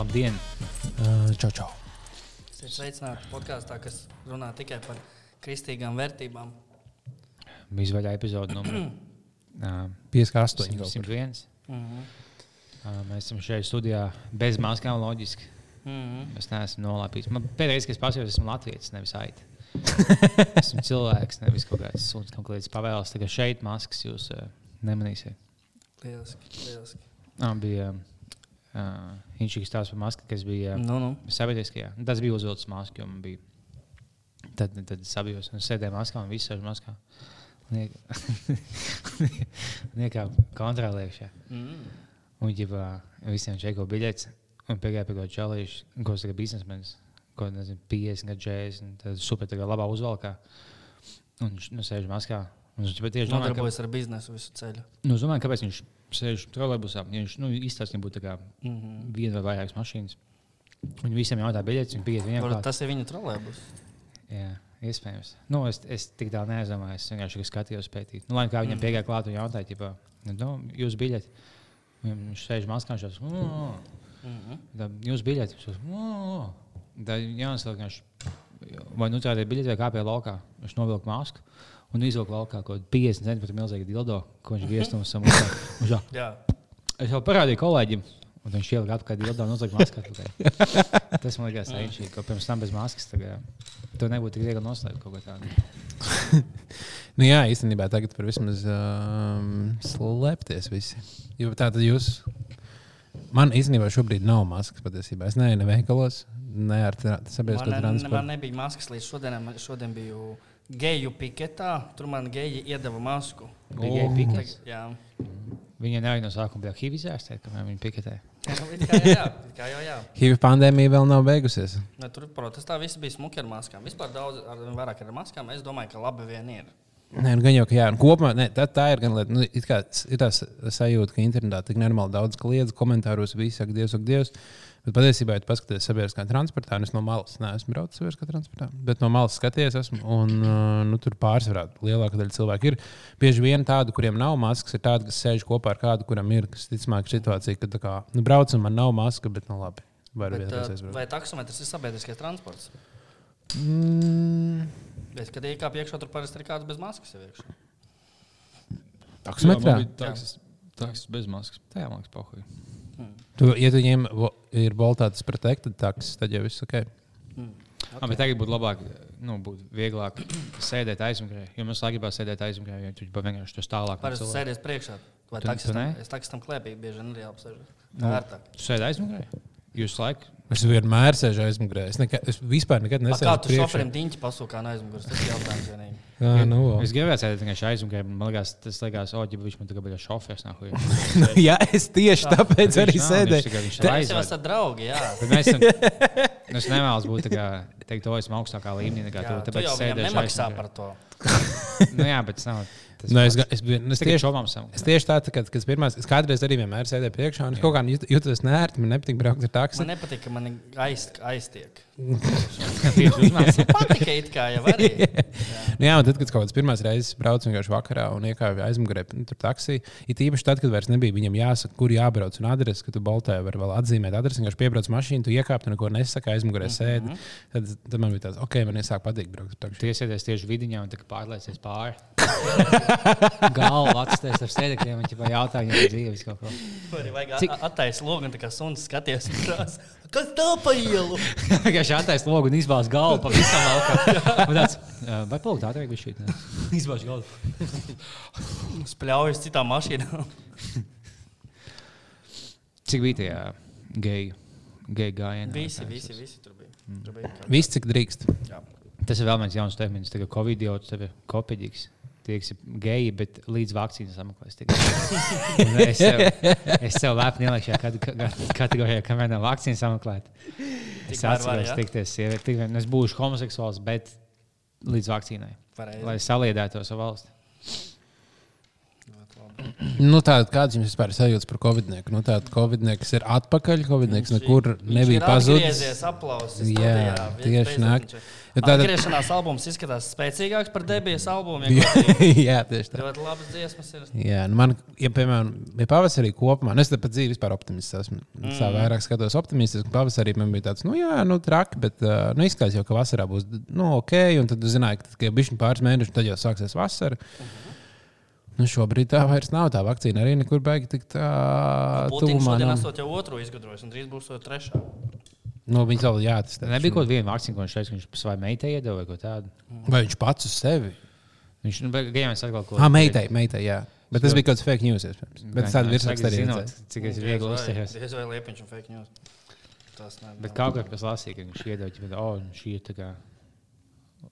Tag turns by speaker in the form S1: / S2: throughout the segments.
S1: Labdien!
S2: Uh, čau, čau.
S3: Esiet sveicināti podkāstā, kas runā tikai par kristīgām vērtībām.
S1: Bija izvaļā epizode numur uh,
S2: 58. kaut kur.
S1: 101.
S3: Mm -hmm.
S1: Uh, mēs esam šeit studijā bez maskām, loģiski.
S3: Mm -hmm.
S1: Es neesmu nolāpījis. Man pēdējais, kad es pasījos, esmu Latvijas, nevis aita. esmu cilvēks, nevis kaut kāds suns, kaut kāds pavēles. Tagad šeit maskas jūs uh, nemanīsiet.
S3: Lieliski, lieliski.
S1: Ah, bija uh, inčīgs stāsts par masku, kas bija uh,
S3: Nu, nu.
S1: sabiedriskajā. Tas bija uzvilcis masku, jo man bija. Tad, tad sabijos un sēdēju maskā un viss sēž maskā. Niekā kontrolējušā.
S3: Mm.
S1: Un jau visiem čeko biļetes. Un pagāja pie kaut kā čalīša, ko ir biznesmenis. Ko nezinu, 50 gadu 40. Tad super kā labā uzvalkā. Un viņš nu, sēž maskā. Viņš pat tieši domā, ka,
S3: Nodarbojas ar biznesu visu ceļu.
S1: nu, es domāju, kāpēc viņš sēž trolēbusā. Ja viņš nu, izstāsta, ka būtu tā
S3: Mm -hmm.
S1: viena vai vairākas mašīnas. Un visiem jautā biļetes, un pieiet viņiem. klāt.
S3: Tas ir viņa trolēbus.
S1: Jā, iespējams. Nu, es, es tik tālu neaizdomājos. Es vienkārši skatījos pētīt. Nu, lai kā viņam
S3: Mm.
S1: piegāja klāt un jautāja, ķipā, nu, jūs biļeti. Viņš sēž maskā, viņš šās, mm,
S3: Mm -hmm.
S1: jūs biļeti. Viņš šās, mm. Tad Jānis Kalniņš, vai nu tāda ir biļete, vai kāpēja laukā. Viņš novilka masku un izvilka laukā kaut kādu 50 centimetru milzīgu dildo, ko viņš uzsā. Viņš jau,
S3: Jā,
S1: Es jau parādīju kolēģim. Un viņš ielika apkārt dildo un uzlika masku. atpakaļ. Tas man liekas ainšīgi, ka pirms tam bez maskas tagad, to nebūtu tik viegli noslēpt kaut ko tādu.
S2: Nu, jā, īstenībā tagad par vismaz um, slēpties visi. Jo tā tad jūs. Man īstenībā šobrīd nav maskas patiesībā. Es neeju ne veikalos, ne ar sabiedrisko
S3: man, ne, man
S2: transportu.
S3: nebija maskas līdz šodienai. Man Šodien biju geju piketā. Tur man geji iedeva masku.
S1: Bija geju pikets?
S3: Jā,
S1: Viņa arī no sākuma bija HIV izārstēta, kamēr viņa piketē.
S3: Nu, jā, kā jau jā.
S2: HIV pandēmija vēl nav beigusies.
S3: Ne, tur protestā viss bija smuki ar maskām. Vispār daudz ar, vairāk ar maskām. Es domāju, ka labi vien ir.
S2: Nē, nu, gan jau, ka jā, un kopumā ne, tā, tā ir gan lieta. Nu, it kā ir tā sajūta, ka internetā tik nenormāli daudz kliedz, komentāros visi saka, Dievs, ak, Dievs. Bet patiesībā, ja tu paskaties sabiedriskā transportā, un es no malas neesmu braucis sabiedriskā transportā, bet no malas skaties, esmu, un uh, nu, tur pārsvarā lielākā daļa cilvēku ir. Bieži vien tādi, kuriem nav maskas, ir tādi, kas sēž kopā ar kādu, kuram ir. Kas, ticamāk, ir situācija, ka tā kā, nu, brauc un man nav maska, bet nu labi. Varu
S3: Bet, uh, vai taksometrs ir sabiedriskais transports?
S2: Mm,
S3: Bet, kad iekāp iekšā, tur parasti ir kāds bez maskas. jau iekšā.
S2: taksometrā?
S1: Taksis, taksis bez maskas. Tā jau mākslinieks pahuļ.
S2: Tu, ja tu ņem, vo- ir voltāts pretekt, tad taks, tad jau viss ok.
S3: Mm.
S1: Okay. Bet tagad būtu labāk, nu, būtu vieglāk sēdēt aizmugurē. Jo mums gribās sēdēt aizmugurē, jo tur vienkārši tur tālāk. no
S3: Parasti sēdies priekšā. Vai
S1: Tu- tu
S3: taksistam,
S1: ne?
S3: es taksistam klēpī bieži vien arī apsēžu.
S1: Nu.
S3: Tā ir tā.
S1: Tu sēdi aizmugurē? Jūs laiku?
S2: Es vienmēr sēžu aizmugurē. Es, nekā, es vispār nekad
S3: A, Kā tu šoferim diņķi pasūkā no aizmugures? Tas ir jautājums vienīgi.
S2: Jā, nu, vo.
S1: Es gribēju sēdēt tikai aizmugurē. Man liekas, tas liekas, o, ja viņš man tagad bija šofērs. nahuj.
S2: jā, es tieši tāpēc arī
S1: Viņš nav,
S2: sēdēju.
S1: viņš
S3: jau esam draugi, jā.
S1: Bet mēs esam. nu, Es nevēlos būt tā kā, teikt, to esmu augstākā līmenī nekā
S3: jā jau viņam
S1: sēdēšu
S3: nemaksā par to.
S1: Nu, jā, bet tas nav. Tas
S2: Nu, es, es, nu, es,
S1: Es
S2: tieši,
S1: šaubām sam.
S2: es tieši tā, tā kad, kad pirmās, es kādreiz arī vienmēr sēdēju priekšā, un es kaut kā jūt- jūtos nērti. Man nepatīk braukt ar taksi.
S3: Man nepatīk, ka man aiz, aiztiek. Patika it kā jau arī.
S2: Nu, jā, un tad, kad kaut kādas pirmās reizes braucu vienkārši vakarā un iekāpu aizmugurē, nu, tur taksī, ir īpaši tad, kad vairs nebija viņam jāsaka, kur jābrauc un adrese, ka tu Baltā vari vēl atzīmēt adresi. Vienkārši piebrauc mašīnu, tu iekāp, tu neko nesaki, aizmugurē sēdi. Tad, tad man bija tāds, ok, man iesāk patikt braukt taksi.
S1: Tiesieties tieši vidiņā un pārliecies pāri. Galva atstājas ar sēdekļiem, un jau jautā, viņam ir dzīves kaut ko.
S3: Arī vajag
S1: Cik-
S3: attaisnot logu kā suns skaties. Kas tā pa ielu?
S1: Vienkārši attaisno logu un izbāz galvu pa visam laukam. Tāds, "Ā, Vai palikt ātrāk viņš šī? Izbāž galvu.
S3: Spļaujas citām mašīnām.
S1: Cik bija tajā geju, geju gājienā?
S3: Visi, visi, visi tur bija. Tur bija
S2: Viss, cik drīkst.
S3: Jā.
S1: Tas ir vēl viens jauns termins. Tagad Covid jau Tie ir geji, bet līdz vakcīnas sameklēs. Es sev, es sev lepni ieliku šajā kate- ka- kategorijā, kamēr nav vakcīnas sameklēta. Es atceros, tikties sievieti. Tik vien Es būšu homoseksuāls, bet līdz vakcīnai.
S3: Pareizi.
S1: Lai saliedētu to savu valsti.
S2: Nu, tāda, kādas jums vispār ir sajūtas par Covid-19? Nu, tāda Covid-19 kas ir atpakaļ, Covid-19 nekur nebija pazudis.
S3: Aplausis.
S2: Jā,
S3: studijā.
S2: tieši nāk. tāda-
S3: Atgriešanās albums izskatās spēcīgāks par debijas albumu. Ja
S2: Jā, tieši tā.
S3: ļoti labas dziesmas ir.
S2: Jā, nu man, ja, piemēram, ja pavasarī kopumā, nu es pat dzīvi vispār optimists esmu. Mm. Tā vairāk skatos optimistiski. Pavasarī man bija tāds, nu jā, nu traki, bet nu, izskatās jau, ka vasarā būs nu, ok. Un tad tu zināji, ka tikai bišķiņ pāris mēnešus, tad jau sāksies vasara. Nu, šobrīd tā vairs nav. Tā vakcīna arī nekur beigas tik tā
S3: Putins
S2: tuvumā. nav.
S3: esot jau otru izgudrojis, un drīz būs jau trešā.
S2: Nu, viņš vēl jāatcerās.
S1: Nebija kaut kāda vakcīna, ko viņš teica, ka viņš savai meitai iedeva vai ko tādu.
S2: Vai viņš pats uz sevi?
S1: Viņš nu, gājām atkal ko
S2: Ah, meitai, meitai, jā. Bet tas bija kaut kāds fake news. Bet es tādu virsrakstu arī redzēju.
S1: cik es viegli uztveros.
S3: Diez vai liepiņš un fake news. Tas nav.
S1: Bet kaut kā es lasīju, ka viņš iedeva, ka oh, šī ir tā kā.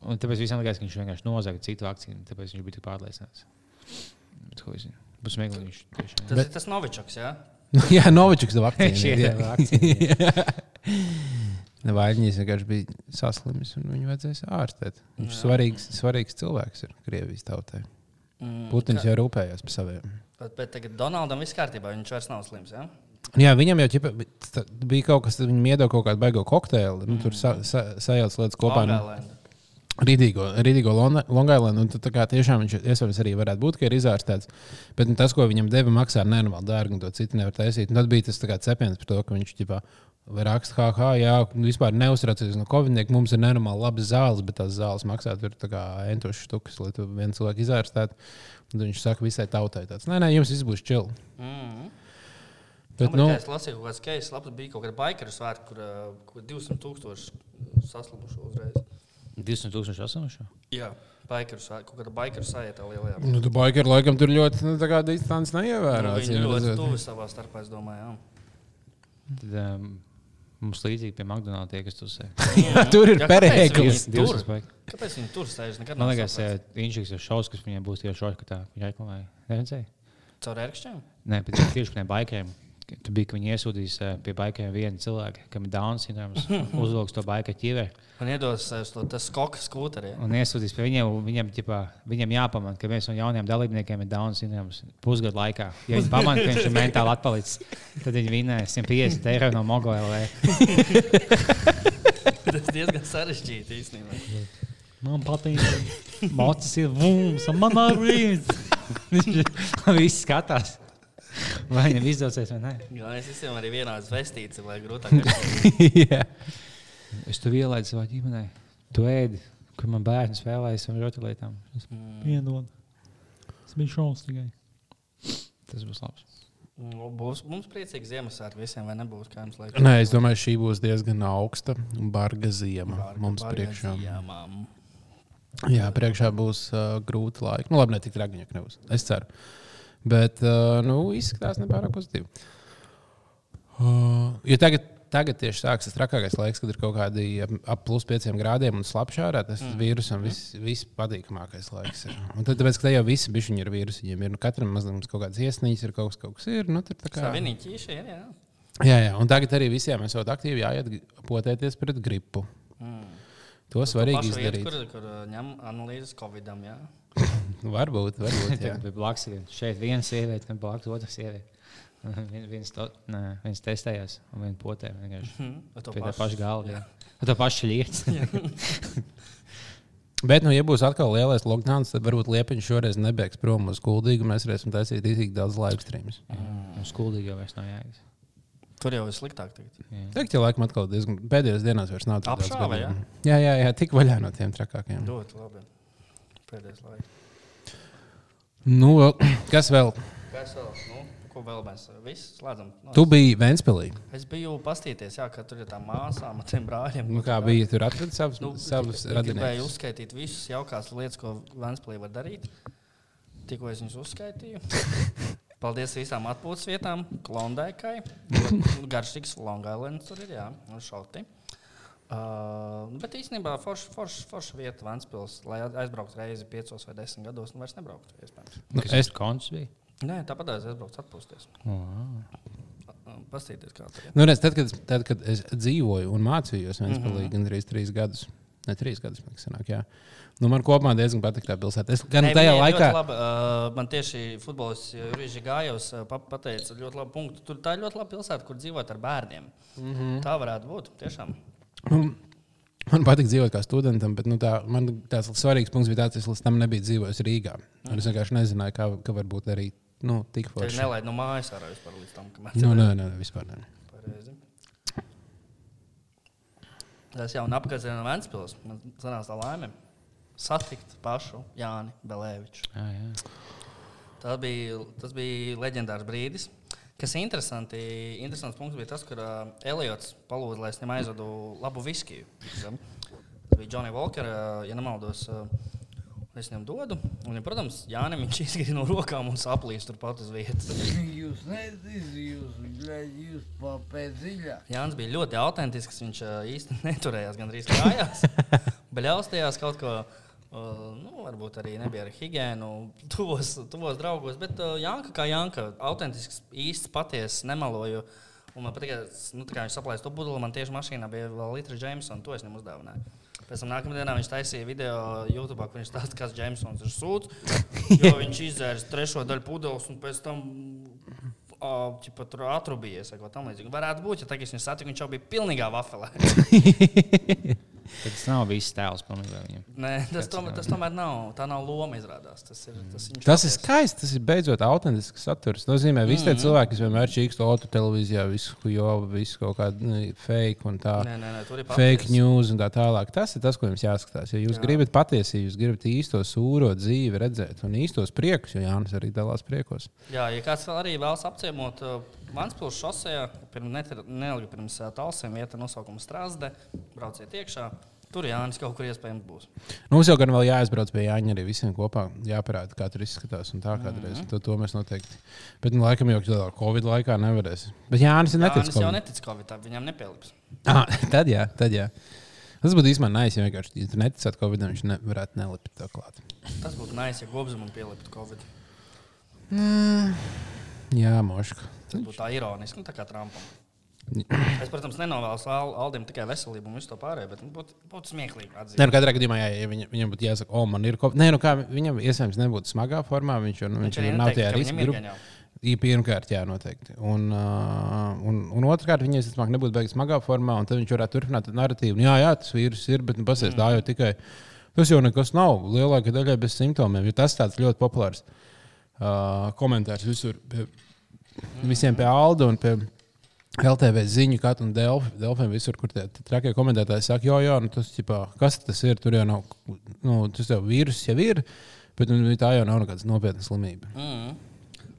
S1: Un tāpēc visam likās, ka viņš vienkārši nozaga citu vakcīnu. Tāpēc viņš bija tik pārliecināts. Bet, ko es zinu? Būs tiešām.
S3: Tas ir tas Novičoks, jā?
S2: Jā, ir jā.
S1: vakcīna.
S2: Vaļņīs vienkārši bija saslimis un viņu vajadzēja ārstēt. Viņš ir svarīgs, svarīgs cilvēks ir Krievijas tautai.
S3: Mm,
S2: Putins
S3: ka-
S2: jau rūpējās par saviem.
S3: Bet, bet tagad Donaldam viss kārtībā, viņš vairs nav slims. Ja?
S2: Jā, viņam jau ķipa, bija kaut kas, viņam iedod kaut kādu baigo kokteili. Nu, tur sa, sa, sajauc lietas kopā. Nu,
S3: Long
S2: Rīdīgo, rīdīgo Longailandu. Un tad tā kā tiešām viņš iespējams arī varētu būt, ka ir izārstēts. Bet nu, tas, ko viņam deva, maksā nenormāli dārgi, un to citu nevar taisīt. Un tad bija tas cepiens par to, ka viņš ģipā, raksta, ha, jā, nu, vispār neuztraucies no Covid-19. Mums ir nenormāli labas zāles, bet tās zāles maksā tur entošas štukas, lai tu vienu cilvēku izārstētu. Un viņš saka visai tautai tāds, nē, nē, jums viss būs čili.
S3: Mm.
S2: Bet,
S3: nu, es lasīju, ka kāds keisas labs bija kaut kāda baikeru svētki, kur, ā, kur 200 tūkstoši saslimuši uzreiz.
S1: 200 tūkstoši esošo.
S3: Jā, baikeru svētki, kaut kāda baikeru sajūta lielajā.
S2: nu tu baigi ar laikam tur ļoti nu, distance neievēro.
S3: Nu, Viņi ļoti tuvi savā starpā, es domāju.
S1: Tad um, mums līdzīgi pie McDonald's tie, kas tur sēž.
S2: Tur ir perēklis.
S3: Kāpēc viņi tur sēž? Nekad
S1: Man liekas, viņš ir šausmas, kas viņiem būs tieši šādi, ka tā viņa reklamēja. Neredzēji?
S3: Caur ērkšķiem?
S1: Nē, bet tieši pie baikiem. Tur bija, ka viņi iesūtīs eh, pie baikiem vienu cilvēku, kam ir Downs sindroms, uzvilks to baiku ķivē
S3: Man iedos to tas skoka skūteri.
S1: un iesūtīs pie viņiem. un Viņam, ķipā, viņam jāpamanā, ka viens no jaunajiem dalībniekiem ir Downs sindroms pusgadu laikā. Ja viņi pamanā, ka viņš ir mentāli atpalicis, tad viņi vinēs 150 eiro no Mogolē.
S3: Tas diezgan sarežģīti īstenībā.
S1: Man patīk, ka mocis ir vums, un man arī viss skatās. Vai viņam izdosies vai nē?
S3: Jā, es visiem arī vienāds vestīts, lai grūtāk.
S2: Jā.
S1: Es tev ielaidu savā ģimenē. Tu ēdi, kur man bērni spēlējas ar rotaļlietām. Es piedod. Tas bija šausmas tikai. Tas būs labs.
S3: Nu, Būs mums priecīgs Ziemassvētku visiem, vai nebūs? Kā jums liekas?
S2: Nē, es domāju, šī būs diezgan augsta un barga ziema
S3: Barga-
S2: mums
S3: barga
S2: priekšā.
S3: ziemā.
S2: Jā, priekšā būs uh, grūti laiki. Nu, labi, ne tik traki, ka nebūs. Es ceru. Bet, uh, nu, izskatās nepārāk pozitīvi. Uh, jo tagad, tagad tieši sāksies trakākais laiks, kad ir kaut kādi ap, plus 5 grādiem un slapjš ārā. Tas mm. vīrusam viss vis patīkamākais laiks. Ir. Un tad, tāpēc, ka te jau visi bišķiņi ir vīrusi, viņiem ir nu, katram mazliet kaut kādas iesnīgas, ir kaut kas, kaut kas ir. Nu, tā kā...
S3: Savienīgi ķīši ir, jā.
S2: Jā, jā, un tagad arī visiem esot aktīvi jāiet potēties pret gripu.
S3: Mm.
S2: To svarīgi izdarīt.
S3: Kur, kur uh, ņem analīzes Covidam, jā.
S2: Varbūt, varbūt.
S1: Tagad bija blakus. ir Šeit viena sieviete, un blakus otra sieviete. Vien- Viens, to, nē, viens testējās, un viens potē. vienkārši
S3: Mhm.
S1: Pie tā paša galda. to pašu lietu.
S2: Bet, nu, ja būs atkal lielais lockdown, tad varbūt Liepiņš šoreiz nebeigs prom uz Kuldīgu. Mēs varēsim taisīt īstenībā daudz live streamus.
S1: Uz skuldīgi jau vairs nav jēgas.
S3: Tur jau ir sliktāk. Tagad.
S2: Tagad jau laikam atkal diezgan pēdējās dienās vairs nav tādu
S3: Apšāva, jā?
S2: Jā, jā, jā, tik vaļā no tiem trakākiem.
S3: Ļoti labi. Pēdējais laiks.
S2: Nu, kas vēl?
S3: Kas vēl? Nu, ko vēl mēs visi slēdzam? Nu,
S2: Tu biji Ventspēlī.
S3: Es biju pastīties, jā, ka tur ir tā māsām, tiem brāļiem.
S2: Nu, kā bija? Tur atradis savus,
S3: Nu,
S2: savus
S3: es gribēju uzskaitīt visas jaukās lietas, ko Vēnspēlī var darīt. Tikko es viņus uzskaitīju. Paldies visām atpūtas vietām, Klondaikai. Garšīgs Long Island tur ir, jā, un šauti. Uh, bet īstenībā forša forš, forš vieta Vēnspils, lai aizbrauktu reizi piecos vai desmit gados, nu vairs nebrauktu. iespējams.
S2: Nu,
S1: Kas
S2: es,
S1: konts bija?
S3: Nē, tāpat es aizbraucu atpūsties.
S1: Wow.
S3: Pastīties, kā tur ir.
S2: nu, redz, tad, kad, tad, kad es dzīvoju un mācījos Ventspēlī
S3: Mhm.
S2: mm -hmm. gandrīz trīs gadus, Ne trīs gadus, man sanāk, jā. Nu, man kopumā diezgan patīk tā pilsēta. Es gan
S3: Nē,
S2: tajā laikā.
S3: ļoti Labi, uh, man tieši futbolists Jurijs Gājos uh, pa- pateica ļoti labu punktu. Tur tā ir ļoti laba pilsēta, kur dzīvot ar bērniem. Mm
S2: Mhm.
S3: -hmm. Tā varētu būt. Tiešām.
S2: Nu, Man patīk dzīvot kā studentam, bet nu, tā, man tās svarīgs punkts bija tāds, ka es līdz tam nebiju dzīvojis Rīgā. Un es vienkārši nezināju, kā, ka var būt arī nu, tik forši.
S3: nelaid no mājas ārā vispār līdz tam, kamēr
S2: Nu, nē, nē, vispār nē.
S3: Pareizi. Tas jau apgādājās no Vēncpils. Man sanāca tā laime satikt pašu Jāni Belēviču.
S1: Jā, jā.
S3: Tas bija, tas bija leģendārs brīdis. Kas interesanti, interesants punkts bija tas, ka uh, Eliots palūdza, lai es viņam aizvedu labu viskiju. Tas bija Johnny Walker, uh, ja nemaldos. Uh, Es viņam dodu, un, ja, protams, Jānis viņš izkrīt no rokām un saplīst turpat uz vietas.
S4: Jūs nezināt, jūs, dziļāk.
S3: Jānis bija ļoti autentisks. Viņš uh, īsti neturējās gandrīz kājās. Bļaustījās kaut ko. Uh, nu, varbūt arī nebija ar higiēnu, tuvos, tuvos draugos. Bet uh, Janka kā Janka, autentisks, īsts, patiesa, nemaloju. Un man patīk, ka nu, viņš saplēsa to pudeli. Man tieši mašīnā bija vēl Litra Jamesona, to es viņam uzdāvināju. Pēc tam nākamajā dienā viņš taisīja video YouTube, kur viņš stāsta, kas Jamesons ir sūds. Jo viņš izdzēra trešo daļu pudeles un pēc tam Čipa, tur atrubījies. Varētu būt, ja tagad es viņu satiku, viņš jau bija pilnīgā vafelē.
S1: Tad tas nav viss tēls.
S3: Nē, tas, tomēr, tas tomēr nav. Tā nav loma, izrādās. Tas ir, tas viņš
S2: Tas ir skaisti. Tas ir beidzot autentisks saturs. Tas nozīmē, ka visi
S3: Mhm.
S2: tie cilvēki, kas vienmēr čīkst otru televīzijā, visu jau visu kaut kādu nu, fake un tā.
S3: Nē, nē, nē, tur ir
S2: Fake news un tā tālāk. Tas ir tas, ko jums jāskatās. Ja jūs
S3: Jā.
S2: Gribat patiesību, jūs gribat īsto sūro dzīvi redzēt un īstos priekus, jo Jānis arī dalās priekos.
S3: Jā, ja kāds vēl arī vēlas apciemot uh, Vanspils šosejā, pirms neilgi pirms talsiem vieta nosaukuma Strasde, brauciet iekšā. Tur Jānis kaut kur iespējams būs.
S2: Nu, mums jau gan vēl jāaizbrauc pie Jāņa arī visiem kopā, jāparāda, kā tur izskatās un tā kādreiz. Mm -hmm. to, to mēs noteikti. Bet, nu, laikam jau tādā Covid laikā nevarēs. Bet Jānis ir
S3: Jānis
S2: neticis.
S3: jau netic Covid, viņam nepielips.
S2: Ah, tad jā, tad jā. Tas būtu īstenībā nais, ja vienkārši ja tu neticētu Covid, viņš nevarētu nelikt to klāt.
S3: Tas būtu nice, ja Gobzemam pieliptu Covid.
S2: Jā, moška.
S3: Tas būtu tā ironiski, nu, tā kā Trumpam. Es, protams, nenovēlu Al Aldim tikai veselību un visu to pārējo, bet nu, būtu, būtu smieklīgi.
S2: Nē, nu, katrā gadījumā, jā, ja viņa, viņam būtu jāsaka, o, man ir Covid. Nē, nu kā viņam iespējams nebūtu smagā formā, viņš jau nu, viņš
S3: Viņš
S2: nav tajā
S3: ka
S2: riska
S3: viņam
S2: grupā. pirmkārt, jā, noteikti. Un, uh, un, un otrkārt, viņai visticamāk nebūtu beigas smagā formā, un tad viņš varētu turpināt narratīvu. Nu, Jā, jā, tas vīrus ir, bet nu, pasies, mm. tā jau tikai. Tas jau nekas nav. Lielākajai daļai bez simptomiem. Jo tas tāds ļoti populārs uh, komentārs visur. Pie, visiem pie Alda un pie LTV ziņu, kā un Delfiem visur, kur tie trakie komentētāji saka, jo, jo nu, tas, ķipā, kas tas ir, tur jau nav, nu, tas jau vīrus jau ir, bet nu, tā jau nav nekāda nopietna slimība.
S3: Mm.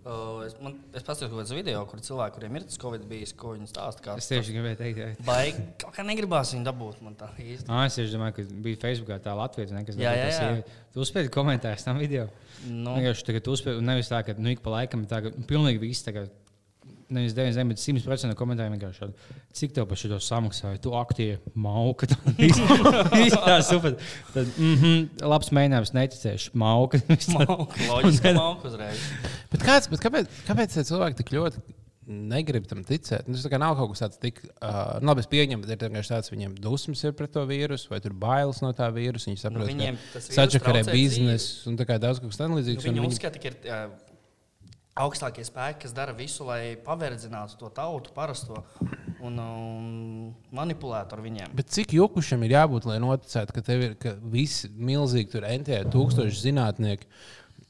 S3: Uh, es, man, es paskatījos kaut kādu video, kur cilvēki, kuriem ir tas Covid bijis, ko viņi stāsta. Kā
S1: Es tieši gribēju teikt, ka.
S3: Baigi, kaut kā negribās viņu dabūt. Man tā īsti.
S1: Ah, es tieši domāju, ka bija Facebookā tā Latvijas monēta, kas
S3: jā, jā.
S1: Tu uzspēji komentēt tam video.
S3: Nu,
S1: Vienkārši tagad uzspēji, un nevis tā, ka nu, ik pa laikam tā, ka pilnīgi viss tagad. Nevis 9, bet 100% no komentāriem vienkārši šādi. Cik tev par šo samaksāja? Tu aktīvi mauka. Tā super. Tad, mm -hmm, labs mēģinājums, neticēšu. Mauka.
S3: Malku, loģiski, malku uzreiz.
S2: Bet, kāds, bet kāpēc, kāpēc tie cilvēki tik ļoti negrib tam ticēt? Nu, tas nav kaut kas tāds, tik, uh, labi, es pieņemu, bet ir vienkārši tāds, viņiem dusmas ir pret to vīrusu, vai tur bailes no tā vīrusa. Viņi saprot,
S3: Nu, viņiem
S2: ka sačakarē biznesu un tā kā daudz kas tam
S3: Nu,
S2: līdzīgs. un
S3: viņi
S2: viņi-
S3: uzskata, ka ir uh, augstākie spēki, kas dara visu, lai paverdzinātu to tautu, parasto un um, manipulētu ar viņiem.
S2: Bet cik jukušam ir jābūt, lai noticētu, ka tev ir ka visi milzīgi tur NT, tūkstoši zinātnieki,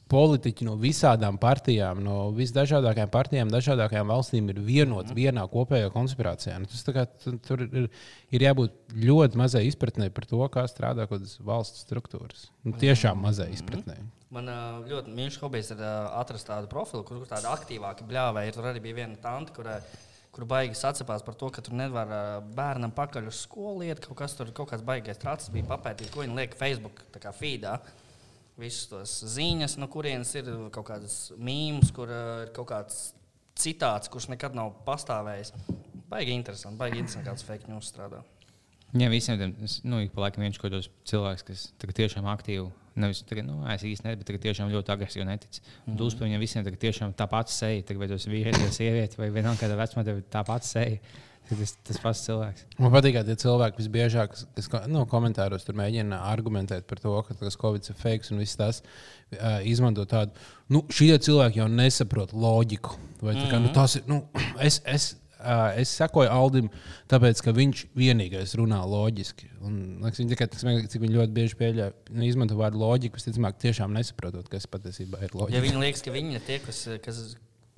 S2: politiķi no visādām partijām, no visdažādākajām partijām, dažādākajām valstīm ir vienoti vienā kopējā konspirācijā. Nu, tas kā, tu- tur ir, ir jābūt ļoti mazai izpratnē par to, kā strādā kaut kādas valsts struktūras. Nu, tiešām mazai izpratnē.
S3: Man ļoti mīļš hobijs ir atrast tādu profilu, kur, kur tāda aktīvāka bļāva ir. Tur arī bija viena tante, kurai kur baigi sacensties par to, ka tur nevar bērnam pakaļ uz skolu iet. Kaut kas tur, kaut kāds baigais trācis bija papētīt, ko viņi liek Facebook feedā. Visas tos ziņas, no kurienes ir kaut kādas mīmijas, kur ir kaut kāds citāts, kurš nekad nav pastāvējis. Baigi interesanti, baigi interesanti, kāds fake news strādā.
S1: Jā, visiem tiem, nu, ik pa laikam viens kaut kāds cilvēks, kas tiešām aktīvi, nevis tagad, nu, es īsti nezinu, bet tagad tiešām ļoti agresīvi netic. Un tu uzspēj viņiem visiem tagad tiešām tā pati seja, tagad vai tas vīrietis vai sieviete vai vienalga kāda vecuma, tev ir tā pati seja. Tas, tas pats cilvēks.
S2: Man patīk, ka tie cilvēki visbiežāk, kas- nu, komentāros tur mēģina argumentēt par to, ka tas Covid ir fake un viss tas uh, izmanto tādu, nu, šie cilvēki jau nesaprot loģiku. Vai, tā kā, nu, tas ir, nu, es, es, es sekoju Aldim, tāpēc, ka viņš vienīgais runā loģiski. Un, liekas, viņi tikai tas, cik viņi ļoti bieži pieļauj, nu, izmanto vārdu loģiku, visticamāk, tiešām nesaprotot, kas patiesībā ir
S3: Ja
S2: loģika.
S3: viņi liekas, ka viņi ir tie, kas, kas,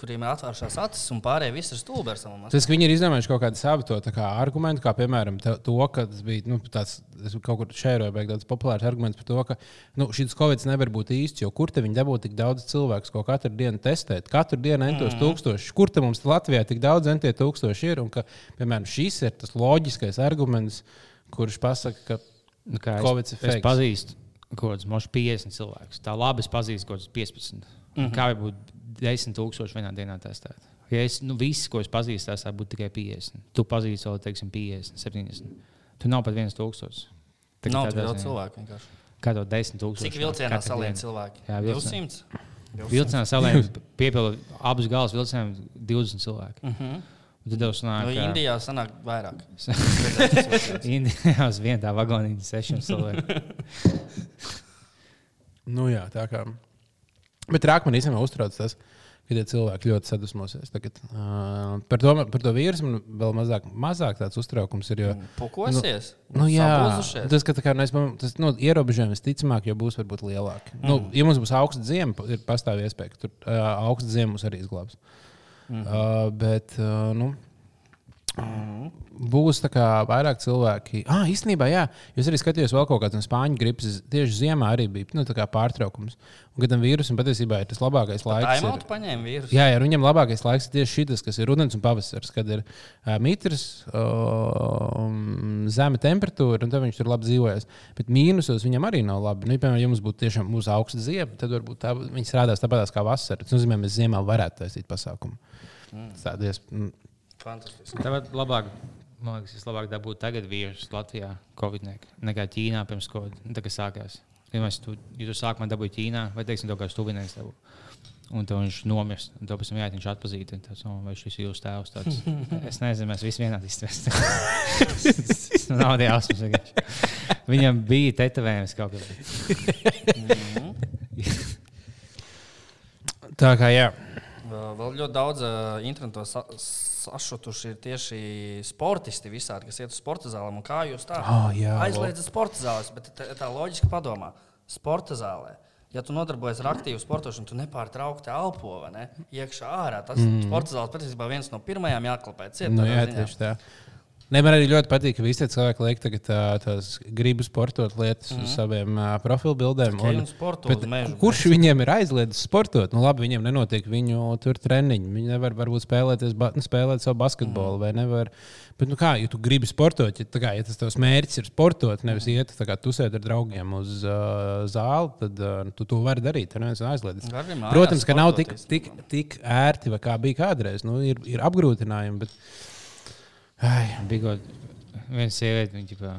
S3: kuriem ir atvērtas acis, un pārējie visi ir stulbi ar savām acīm.
S2: Tas, ka viņi ir izdomājuši kaut kādu savu to kā argumentu, kā piemēram to, ka tas bija nu, tāds, es kaut kur šēroju, bet tāds populārs arguments par to, ka nu, šis covid nevar būt īsts, jo kur te viņi dabūja tik daudz cilvēku, ko katru dienu testēt, katru dienu entos mm. tūkstoši, kur te mums Latvijā tik daudz entie tūkstoši ir, un ka, piemēram, šis ir tas loģiskais arguments, kurš pasaka, ka
S1: nu,
S2: Covid ir
S1: fakts.
S2: Es
S1: pazīstu kaut kādus 50 cilvēkus. Tā labi es pazīstu kaut kādus 15. Mm -hmm. Kā jau būtu 10 tūkstoši vienā dienā testēt. Ja es nu, visu, ko es pazīstu, tas būtu tikai 50. Tu pazīsti vēl, teiksim, 50, 70. Tu nav pat 1 tūkstošs. Tā
S3: nav tik daudz cilvēku vienkārši.
S1: Kādu 10 tūkstošu?
S3: Cik vilcienā salien cilvēki?
S1: Jā, vilcienā.
S3: 200. 200.
S1: Vilcienā salien piepilda abus galus vilcieniem 20 cilvēki. Mhm.
S3: Uh -huh.
S1: Tad jau sanāk,
S3: nu,
S1: no
S3: Indijā sanāk vairāk.
S1: Indijā uz vienā vagonī 6 cilvēki.
S2: nu jā, tā kā Bet trāk man īstenībā uztrauc tas, ka tie cilvēki ļoti sadusmosies. Tagad, uh, par, to, par to vīrusu man vēl mazāk, mazāk tāds uztraukums ir. Jo,
S3: Pukosies.
S2: Nu, jā,
S3: Sapulzušies.
S2: tas, ka kā, nu, es domāju, tas nu, ierobežojumi visticamāk jau būs varbūt lielāki. Mm. Nu, ja mums būs augsts ziemas, ir pastāv iespēja, ka tur uh, augsts ziemas mūs arī izglābs. Mm. Uh, bet, uh, nu, Būs tā kā vairāk cilvēki. Ah, īstenībā, jā, jūs arī skatījāties vēl kaut kādas no spāņu gripas. Tieši ziemā arī bija nu, tā pārtraukums. Un, kad tam vīrusam patiesībā ir tas labākais laiks. ir-
S3: Taimautu paņēma vīrusu.
S2: Jā, jā, viņam labākais laiks ir tieši šis, kas ir rudens un pavasaris, kad ir uh, mitrs, uh, zema temperatūra, un tad viņš tur labi dzīvojas. Bet mīnusos viņam arī nav labi. Nu, piemēram, ja mums būtu tiešām mūsu augsta ziema, tad varbūt tā, viņi strādās tāpat kā vasarā. Tas nozīmē, ka mēs ziemā varētu taisīt pasākumu. Mm. Tādies, mm,
S3: Fantastiski.
S1: Tāpat labāk, man liekas, vislabāk dabūt tagad vīrusu Latvijā, Covid nekā Ķīnā pirms Covid. Nu, Tā kā sākās. Ja tu, ja tu sākumā dabūji Ķīnā, vai teiksim, to kāds tuvinieks dabū. Un tad viņš nomirst. Un to pēc tam jāiet, viņš atpazīst. Tas, oh, vai šis ir jūsu tēvs? Tāds. Es nezinu, mēs visi vienādi. Tas nav jāsmas. Viņam bija tetovējums kaut kas.
S2: tā kā jā.
S3: Vēl vēl ļoti daudz internetā sa sašutuši ir tieši sportisti visādi, kas iet uz sporta zālēm. Un Kā jūs tā
S2: Ah, jā,
S3: aizliedzat sporta zāles? Bet tā, tā loģiski padomā. Sporta zālē. Ja tu nodarbojies ar aktīvu sportošanu, tu nepārtraukti elpo ne? iekšā ārā. Tas mm. sporta zāles patiesībā viens no pirmajām jāklapē. Ciet,
S2: Nu, jā, tieši tā. Ne, man arī ļoti patīk, ka visi cilvēki liek tagad tā, tās gribu sportot lietas mm -hmm. uz saviem uh, profilbildēm.
S3: Tikai un sporto
S2: bet
S3: mežu.
S2: kurš viņiem ir aizliedzis sportot? Nu, labi, viņiem nenotiek viņu tur treniņi. Viņi nevar varbūt spēlēties, ba spēlēt savu basketbolu mm. vai nevar. Bet, nu, kā, ja tu gribi sportot, ja, kā, ja tas tavs mērķis ir sportot, nevis
S3: Mhm.
S2: iet kā tusēt ar draugiem uz uh, zāli, tad uh, tu to vari darīt. Protams, ka nav tik, tik, tik ērti, kā bija kādreiz. Nu, ir, ir apgrūtinājumi. Bet... Ai,
S1: Bija kaut viena sieviete, viņa ģipā,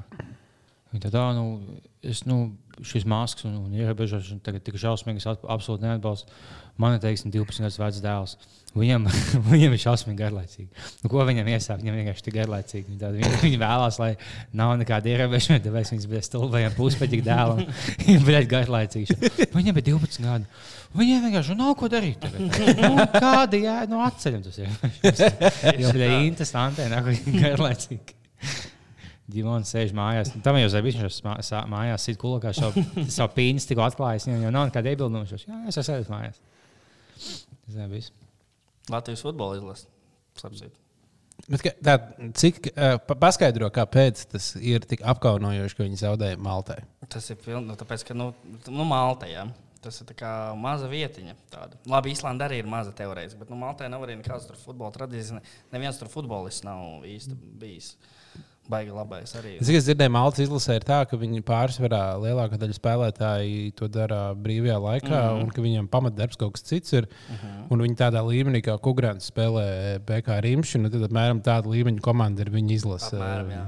S1: viņa tā, nu, es, nu, šis masks un, un ierobežošana tagad tik at- absolūti neatbalstu. Man ir, teiksim, 12 gadus vecs dēls. Viņam, viņam ir šausmīgi garlaicīgi. Nu, ko viņam iesāk? Viņam vienkārši ir garlaicīgi. Viņi, tādi, viņi, viņi vēlās, lai nav nekāda ierobežojuma, tāpēc viņas bija stulbajiem puspeģīgi dēlam. Viņam bija garlaicīgi. Viņam bija 12 gadi. Viņiem vienkārši nav ko darīt. Nu, kāda jēga no atceļiem tas ir? Jau bija interesanti, nāk garlaicīgi. Ģimons sēž mājās. Tam jau zina, viņš sā- mājās sit kulakā, šo savu pīņas tikko atklājis. Viņam jau nav nekāda iebilduma. Viņš jau, Jā, es esmu sēdis mājās. Tas ir viss.
S3: Latvijas futbola izlase. Sapsīt.
S2: Bet, tā, cik uh, pa- paskaidro, kāpēc tas ir tik apkaunojoši, ka viņi zaudēja Maltai?
S3: Tas ir piln, nu, tāpēc, ka nu, nu, Malta, jā. Tas ir tā kā maza vietiņa. Tāda. Labi, Īslanda arī ir maza teorētiski, bet nu, Maltā nav arī nekādas tur futbola tradīcijas. Ne- Neviens tur futbolists nav īsti bijis. Baigi labais arī.
S2: Es tikai dzirdēju, Maltas izlasē ir tā, ka viņi pārsvarā lielākā daļa spēlētāji to dara brīvajā laikā, mm. -hmm. un ka viņiem pamatdarbs kaut kas cits ir. Mm -hmm. Un viņi tādā līmenī, kā Kugrāns spēlē BK Rīmšanu, tad apmēram tāda līmeņa komanda ir viņa izlase.
S3: Apmēram, jā.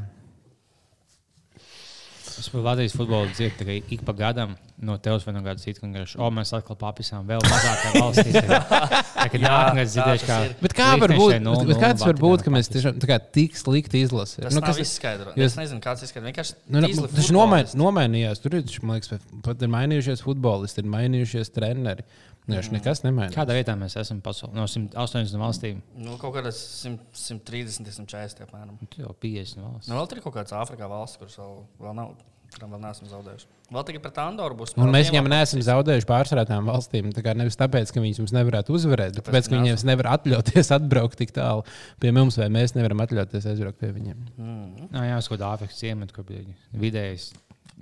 S1: Es par Latvijas futbolu dzirdu tikai ik pa gadam. no tevis vai no kāda cita, kurš o, mēs atkal papisām vēl mazākā valstī. Kad
S3: Jā,
S1: nākamais
S3: tā
S1: dzirdēšu, kā.
S3: ir.
S2: Bet kā var būt?
S1: Liechtenstein
S2: Bet,
S1: 0-0
S2: bet kāds var būt, ka mēs tiešām tā kā tik slikti izlasām?
S3: Nu, nav izskaidrots.
S2: jūs-
S3: Es nezinu, kāds izskaidro. Vienkārši
S2: Nu, nu, tas nomainījās. Tur ir, man liekas, pat ir mainījušies futbolisti, ir mainījušies treneri. Vienkārši nekas nemainījās.
S1: Kādā vietā mēs esam pasaulē? No 180 valstīm.
S3: Nu, kaut kādas 100, 130, 140 apmēram.
S1: Nu, Tu jau 50 valsts.
S3: Nu, vēl tur ir kaut kāds Āfrikā valsts, kuras vēl, vēl nav. Kuram vēl neesam zaudējuši. Vēl tikai pret Andoru būs.
S2: Un mēs viņiem neesam zaudējuši pārsvarā tām valstīm. Tā kā nevis tāpēc, ka viņas mums nevarētu uzvarēt, bet
S3: Tāpēc,
S2: ka
S3: ka
S2: viņiem nevar atļauties atbraukt tik tālu pie mums, vai mēs nevaram atļauties aizbraukt pie viņiem.
S3: Mm.
S1: Jā, jā, kāda Āfrikas ciemata, kur bija vidējais.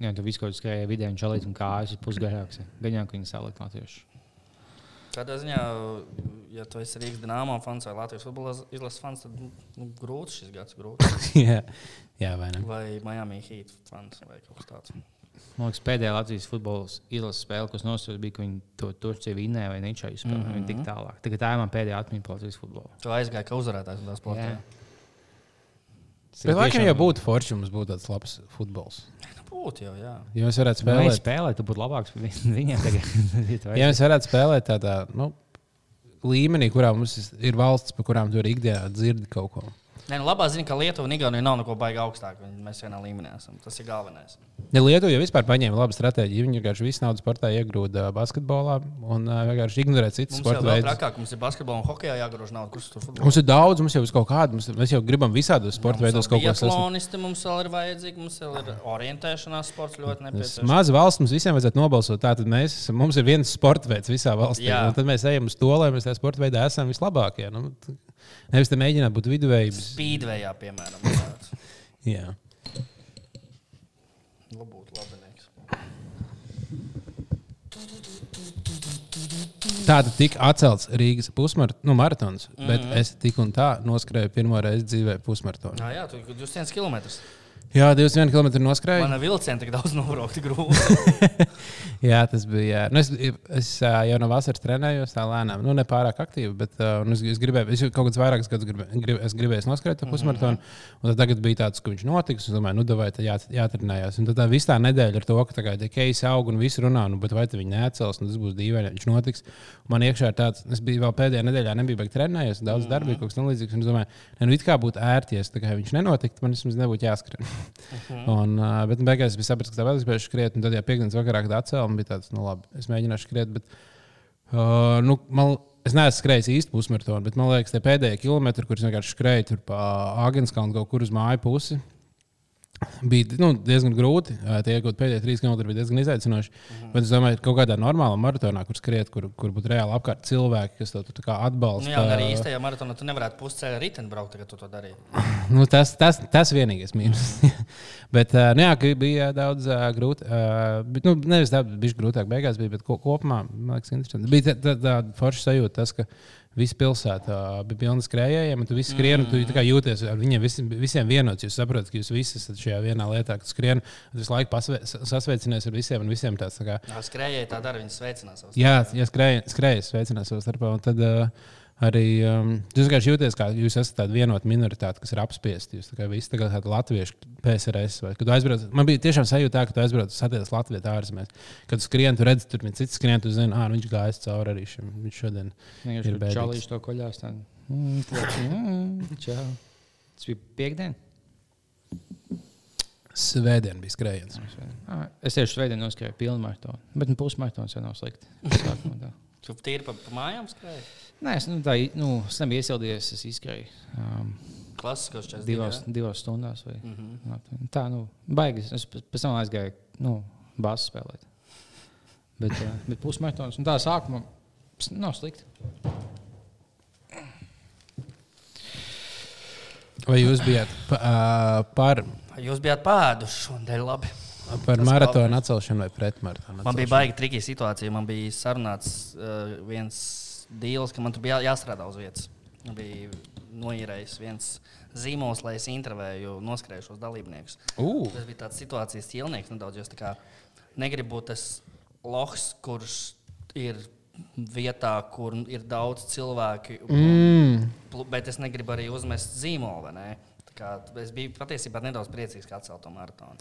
S1: Jā, tu visu kaut ko skrēji vidēji un čalīt un kājas ir pusgarāks. Gaņā, ka viņi salikt latviešu.
S3: Kādā ziņā, ja tu esi Rīgas dīnāmā fans vai Latvijas futbola izlases fans, tad nu, nu, grūts šis gads. Grūts.
S2: jā, jā, vai ne?
S3: Vai Miami Heat fans vai kaut kas tāds.
S1: Man liekas, pēdējā Latvijas futbola izlases spēle, kas nosūtīja, bija, ka viņi to Turciju vinnēja vai Ničaju spēlēja. Mm -hmm. Viņi tik tālāk. Tagad tā ir man pēdējā atmiņa par Latvijas futbolu.
S3: Tu aizgāji kā uzvarētājs un tās sportā.
S2: Bet laikam jau būtu forši, ja mums būtu tāds labs futbols.
S3: Nu, būtu jau, jā.
S2: Ja mēs varētu
S1: Spēlēt,
S2: spēlēt,
S1: spēlēt, tu būtu labāks par viņiem.
S2: Ja mēs varētu spēlēt tādā nu, līmenī, kurā mums ir valsts, par kurām tu arī ikdienā dzirdi kaut ko.
S3: Nē, nu, labā ziņa, ka Lietuva un Igaunija nav neko baigi augstāk. Mēs vienā līmenī esam. Tas ir galvenais.
S2: Ja Lietuva jau vispār paņēma labu stratēģiju, viņi vienkārši visu naudu sportā iegrūda basketbolā un uh, vienkārši ignorē citas sporta veidus.
S3: trakāk, mums ir basketbola un hokeja jāgrož naudu. Kurš tur futbolā?
S2: Mums ir daudz, mums jau ir kaut kāda, mums, mēs jau gribam visādos sporta veidos kaut ko sasniegt.
S3: Biatlonisti mums vēl ir vajadzīgi, mums vēl ir orientēšanās sports ļoti nepieciešams.
S2: Maza valsts mums visiem vajadzētu nobalsot. Tātad mēs, mums ir viens sporta veids visā valstī. Tad mēs ejam uz to, lai mēs tajā sporta veidā esam vislabākie. Nu, nevis te mēģināt būt viduvējības.
S3: Speedwayā, piemēram.
S2: Jā.
S3: Būtu labinieks.
S2: Tāda tika atcelts Rīgas pusmar, nu, maratons, mm -hmm.
S3: Mhm.
S2: bet es tik un tā noskrēju pirmo reizi dzīvē pusmaratonu.
S3: Jā, jā, tu esi 200 km.
S2: Jā, 21 km noskrēju.
S3: Man vilcieni tik daudz nobraukt, grūti.
S2: Jā, tas bija. Jā. Nu, es, es jau no vasaras trenējos tā lēnām. Nu, ne pārāk aktīvi, bet nu, es, es gribēju, es kaut kādus vairākus gadus gribēju, grib, es gribēju noskrēt to pusmaratonu. Un tad tagad bija tāds, ka viņš notiks. Es domāju, nu, vai tā jā, jātrenējās. Un tad tā viss tā nedēļa ar to, ka tie keisi aug un viss runā, nu, bet vai viņi neatcels, un tas būs dīvaini, viņš notiks. Man iekšā ir tāds, es biju vēl pēdējā nedēļā, nebija beigts trenējies, daudz darba, bija kaut kas tamlīdzīgs. Un es domāju, ne, nu, it kā būtu ērti, ja tā kā viņš nenotiktu, man vismaz nebūtu jāskrien. Un, uh, bet nu, beigās es biju sapratis, ka tā vēl es gribēju skriet, tad, ja piekdienas vakarā, kad atcēlu, man bija tāds, nu, labi, es mēģināšu skriet. Bet, uh, nu, man, es neesmu skrējis īsti pusmaratonu, bet man liekas, tie pēdējie kilometri, kurus vienkārši skrēju pa Agenskalnu kaut kur uz māju pusi. Bija nu, diezgan grūti. Tie iegūt pēdējie trīs km bija diezgan izaicinoši. Mm -hmm. Bet es domāju, ka kaut kādā normālā maratonā, kur skriet, kur, kur būtu reāli apkārt cilvēki, kas tā kā atbalsta.
S3: Nu, jā, arī īstajā maratonā tu nevarētu pusceļā riteni braukt, kad tu to darīji.
S2: Nu, tas, tas, tas vienīgais mīnus. bet, uh, nu, jā, bija daudz grūti. Bet, nu, nevis tā, bija grūtāk beigās, bija, bet ko, kopumā man liekas, interesanti. Bija tā- tā- tāda forša sajūta, tas, ka visa pilsēta bija pilna skrējējiem, un tu visi skrien, un tu jūties ar viņiem visi, visiem vienots. Jūs saprotat, ka jūs visi esat šajā vienā lietā, ka tu skrien, un visu laiku sasveicinies ar visiem, un visiem tāds tā kā.
S3: Jā, Skrējēji tā dara, viņi sveicinās savus.
S2: Jā, ja skrējas, sveicinās savā starpā. un Tad uh, arī um, jūs vienkārši jūties, kā jūs esat tāda vienota minoritāte, kas ir apspiesti. Jūs kā visi tagad tādi latvieši, PSRS. Vai, kad tu aizbrauc, man bija tiešām sajūta, tā, ka tu aizbrauc uz satiekas Latvijas ārzemēs. Kad tu skrien, tu redzi, tur ir cits skrien, tu zini, ah, nu, viņš gājis cauri arī šim. Viņš šodien
S1: Vienkārši
S2: Ir bēdīgs.
S1: čalīši to koļās. tā, mm, čau. Tas bija piekdien.
S2: svētdien bija skrējiens.
S1: Ah, Es tieši svētdien noskrēju pilnu maratonu, bet nu, pusmaratons jau nav slikti.
S3: Tu tīri pa, pa mājām skrēji.
S1: Nē, es, nu, tā, nu, es nebiju iesildījies, es izskrēju um,
S3: Klasiskos četrdesmit.
S1: divās, divās stundās. Vai,
S3: Mm -hmm.
S1: mm. Tā, nu, baigas. Es pēc tam aizgāju, nu, bāzes spēlēt. Bet, uh, bet pusmaratons, un tā sākuma nav slikti.
S2: Vai jūs bijāt ā, par,
S3: Jūs bijāt pēduši šodien, labi.
S2: par
S3: Tas
S2: maratonu atcelšanu vai pretmaratonu?
S3: Man bija baigi trikīga situācija. Man bija sarunāts uh, viens deals, ka man tur bija jā, jāstrādā uz vietas. Man bija noīrējis viens zīmols, lai es intervēju noskrējušos dalībniekus.
S2: Ū,
S3: Tas bija tāds situācijas ķilnieks nedaudz. jo es negribu būt tas lohs, kurš ir vietā, kur ir daudz cilvēku.
S2: Mm.
S3: Bet es negribu arī uzmest zīmolu. Es biju patiesībā nedaudz priecīgs, ka atcēlu to maratonu.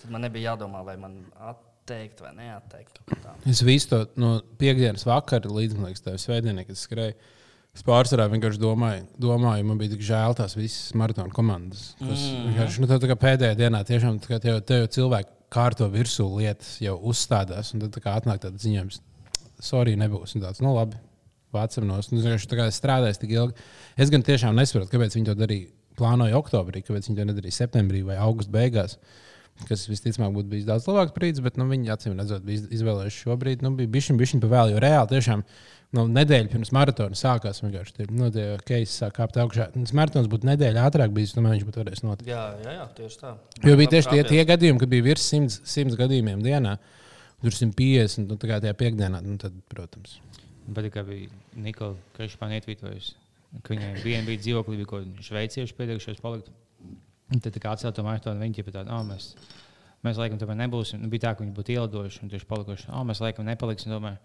S3: Tad man nebija jādomā, vai man at, atteikt vai neatteikt.
S2: Es visu to no piekdienas vakara līdz svētdienai, kad es skrēju. Es pārsvarā vienkārši domāju, domāju, man bija tik žēl tās visas maratona komandas. Kas
S3: Mhm.
S2: vienkārši nu, tā, tā pēdējā dienā tiešām tā kā tev, tev cilvēki kārto virsū lietas jau uzstādās, un tad tā kā atnāk tāds ziņojums, sorry, nebūs. Tāds, nu labi, vācam nos. Nu, vienkārši tā kā es strādāju tik ilgi. Es gan tiešām nesaprotu, kāpēc viņi to darīja. Plānoja oktobrī, kāpēc viņi to nedarīja septembrī vai augustā beigās. Kas visticamāk būtu bijis daudz labāks brīdis, bet nu, viņi acīm redzot, bija iz- izvēlējušies šo brīdi. Nu, bija bišķiņ, bišķiņ pa vēl, jo reāli tiešām nu, nedēļa pirms maratona sākās. Vienkārši tie nu, tie keisi sāk kāpt augšā. Tas maratons būtu nedēļa ātrāk bijis, tomēr viņš būtu varējis notikt.
S3: Jā, jā, jā, tieši tā.
S2: Jo bija tieši tie, tie gadījumi, kad bija virs 100, 100 gadījumiem dienā. Tur 150, nu, tā kā tajā piekdienā, nu, tad, protams.
S1: Bet kā bija Nikola Krešpāna ietvītojusi, ka viņai viena bija dzīvokļi, bija kādi šveicieši pieteikušies palikt. Un tad tā kā atcelt to maratonu, viņi jau tādu, oh, mēs, mēs laikam tomēr nebūsim. Nu, bija tā, ka viņi būtu ielidojuši un tieši palikuši, oh, mēs laikam nepaliksim. Domāju,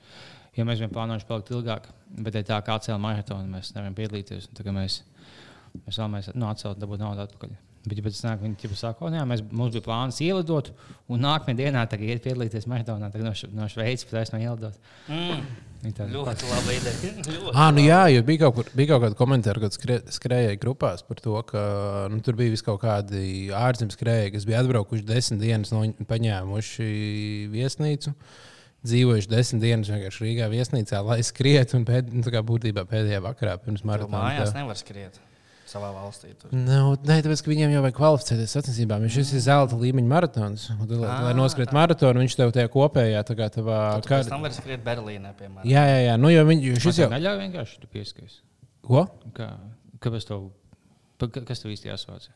S1: jo mēs bijām plānojuši palikt ilgāk, bet ja tā kā atcēla maratonu, mēs nevaram piedalīties. un kā Mēs, mēs vēlamies nu, atcelt, dabūt naudu atpakaļ. Bet, ja pēc tam viņi saka, ka mums bija plāns ielidot, un nākamajā dienā tagad iet piedalīties maratonā no, no Šveices, pēc tam ielidot.
S3: Mm, ļoti laba ideja. Ļoti
S2: Ah, nu jā, jo bija kaut, kur, bija kaut kāda komentāra, kad skrē, skrējēji grupās par to, ka nu, tur bija kaut kādi ārzemes skrējēji, kas bija atbraukuši desmit dienas, no paņēmuši viesnīcu. Dzīvojuši desmit dienas vienkārši Rīgā viesnīcā, lai skrietu un pēd, nu, būtībā pēdējā vakarā pirms maratona.
S3: Mājās nevar skriet savā valstī. Tur.
S2: Nu, nē, tāpēc, ka viņiem jau vajag kvalificēties sacensībām. Viņš ir zelta līmeņa maratons. Un, tad, lai, lai
S3: Ah,
S2: noskriet maratonu, viņš tev tajā kopējā tā kā tavā
S3: Tur
S2: kā...
S3: pēc tam var skriet Berlīnē, piemēram.
S2: Jā, jā, jā. Nu, jo
S1: Man
S2: šis jau.
S1: neļauj vienkārši tu pieskaries.
S2: Ko?
S1: Kā, kāpēc tev, kas tev īsti jāsauc?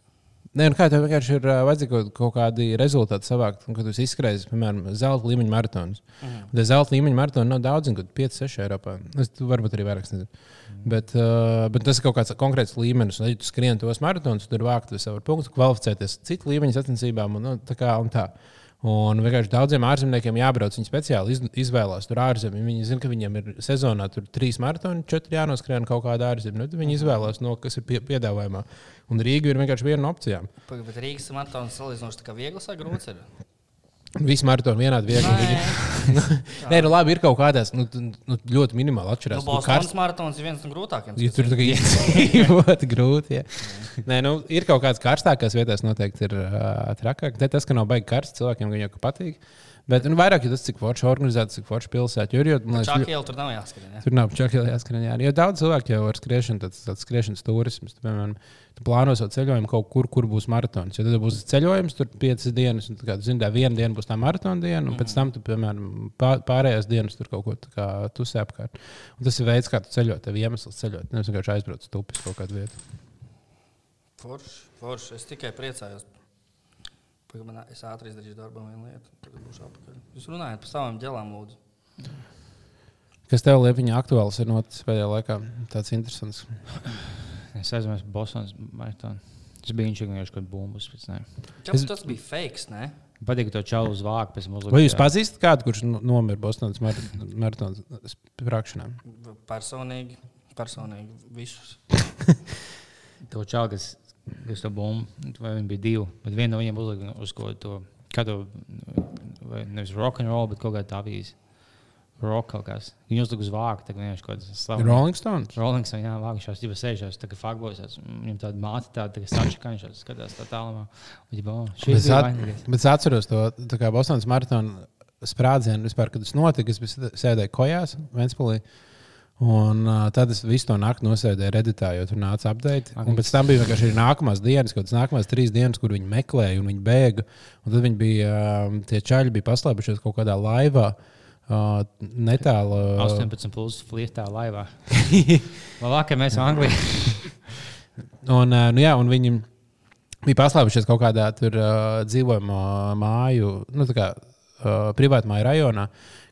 S2: Nē, nu kā tev vienkārši ir uh, vajadzīgi kaut, kādi rezultāti savākt, un kad jūs izskrēsiet, piemēram, zelta līmeņa maratonus.
S3: Mhm.
S2: Tad zelta līmeņa maratonu nav daudz, kaut 5, 6 Eiropā. Es varbūt arī vairāk nezinu. Bet, uh, bet tas ir kaut kāds konkrēts līmenis. Un, ja tu skrieni tos maratonus, tad tur vākt savu punktu, kvalificēties citu līmeņu sacensībām un, nu, tā kā, un tā. Un vienkārši daudziem ārzemniekiem jābrauc. Viņi speciāli iz, izvēlās tur ārzemē. Viņi zina, ka viņiem ir sezonā tur trīs maratoni, četri jānoskrien kaut kādā ārzemē. Nu, viņi izvēlās no kas ir pie, piedāvājumā. Un Rīga ir vienkārši viena no opcijām.
S3: Pagaid, Bet Rīgas maratons salīdzinoši tā kā viegls vai grūts ir?
S2: Visi maratoni vienādi viegli. Viņi... Nē, nu labi, ir kaut kādās nu, nu, ļoti minimāli atšķirās. Nu,
S3: Bostonas maratons ir viens no grūtākajiem.
S2: Ja tur tā kā izdzīvot grūti. Ja. Nē, nu, ir kaut kādas karstākās vietās, noteikti ir uh, trakāk. Ne tas, ka nav baigi karsts, cilvēkiem gan jau ka patīk. Bet nu, vairāk ir tas, cik forši organizēts, cik forši pilsēta. Jo, ir, jo, liekas,
S3: Čakā jau tur nav jāskrien. Ja?
S2: Tur nav čakāla jāskrien. Jā. Jo daudz cilvēku jau ar skriešanu, tāds, tāds skriešanas turisms. Tu, piemēram, tu plāno savu ceļojumu kaut kur, kur būs maratons. Jo tad būs ceļojums, tur piecas dienas, un, tā kā, tu zini, tā viena diena būs tā maratona diena, un pēc tam tu, piemēram, pā- pārējās dienas tur kaut ko tā kā tusē apkārt. Un tas ir veids, kā tu ceļot, tev iemesls ceļot. Nevis vienkārši aizbraukt uz tupis kaut kādu vietu.
S3: Forši, forši. Es tikai priecājos. Pagaid, man- Es ātri izdarīšu darbam vienu lietu. Tagad būšu apakaļ. Jūs runājat par savām ģelām, lūdzu.
S2: Kas tev liepiņā aktuāls ir noticis pēdējā laikā? Tāds interesants.
S1: Es aizmirsu Bostonas maratonu. Tas bija viņš vienkārši kaut kāds bumbas. pēc tam.
S2: Es-
S3: tas bija fakes? Ne?
S1: Patīk to čaulu uz vāku, pēc uzlikt.
S2: Vai jūs pazīstat kādu, kurš no- nomira Bostonas mar- maratona sprākšanā?
S3: Personīgi, personīgi visus.
S1: to čaulu, kas, kas to bumbu, vai viņi bija divi, bet viena no viņiem uzlika uz ko to, kādu, vai nevis rock and roll, bet kaut kādu avīzi. Rock kaut kas. Viņi uzlika uz vāku, tagad vienkārši kaut kāds slavs.
S2: Rolling Stones.
S1: Rollings, jā, vākušās, jau sēžās, tā kā fakbojas, viņam tāda māte, tāda, tā kā sačaka, viņš skatās tā tālumā. Un,
S2: Bet
S1: šis bija
S2: at, bet es atceros to tā kā Bostonas maratona sprādzienu, vispār, kad tas notika. Es sēdēju kojās, Vēnspēlī. Un uh, tad es visu to nakti nosēdēju redītā, jo tur nāca update. Un pēc tam bija vienkārši nākamās dienas, kaut kādas nākamās trīs dienas, kur viņi meklēja un viņi bēga. Un tad viņi bija, uh, tie čaļi bija paslēpušies kaut kādā laivā. Uh, netālu.
S1: 18 plus flietā laivā. Labāk, ka mēs esam Anglijā.
S2: Un, uh, nu, jā, un viņi bija paslēpušies kaut kādā tur uh, dzīvojamā māju, nu, tā kā uh, privātu māju rajonā,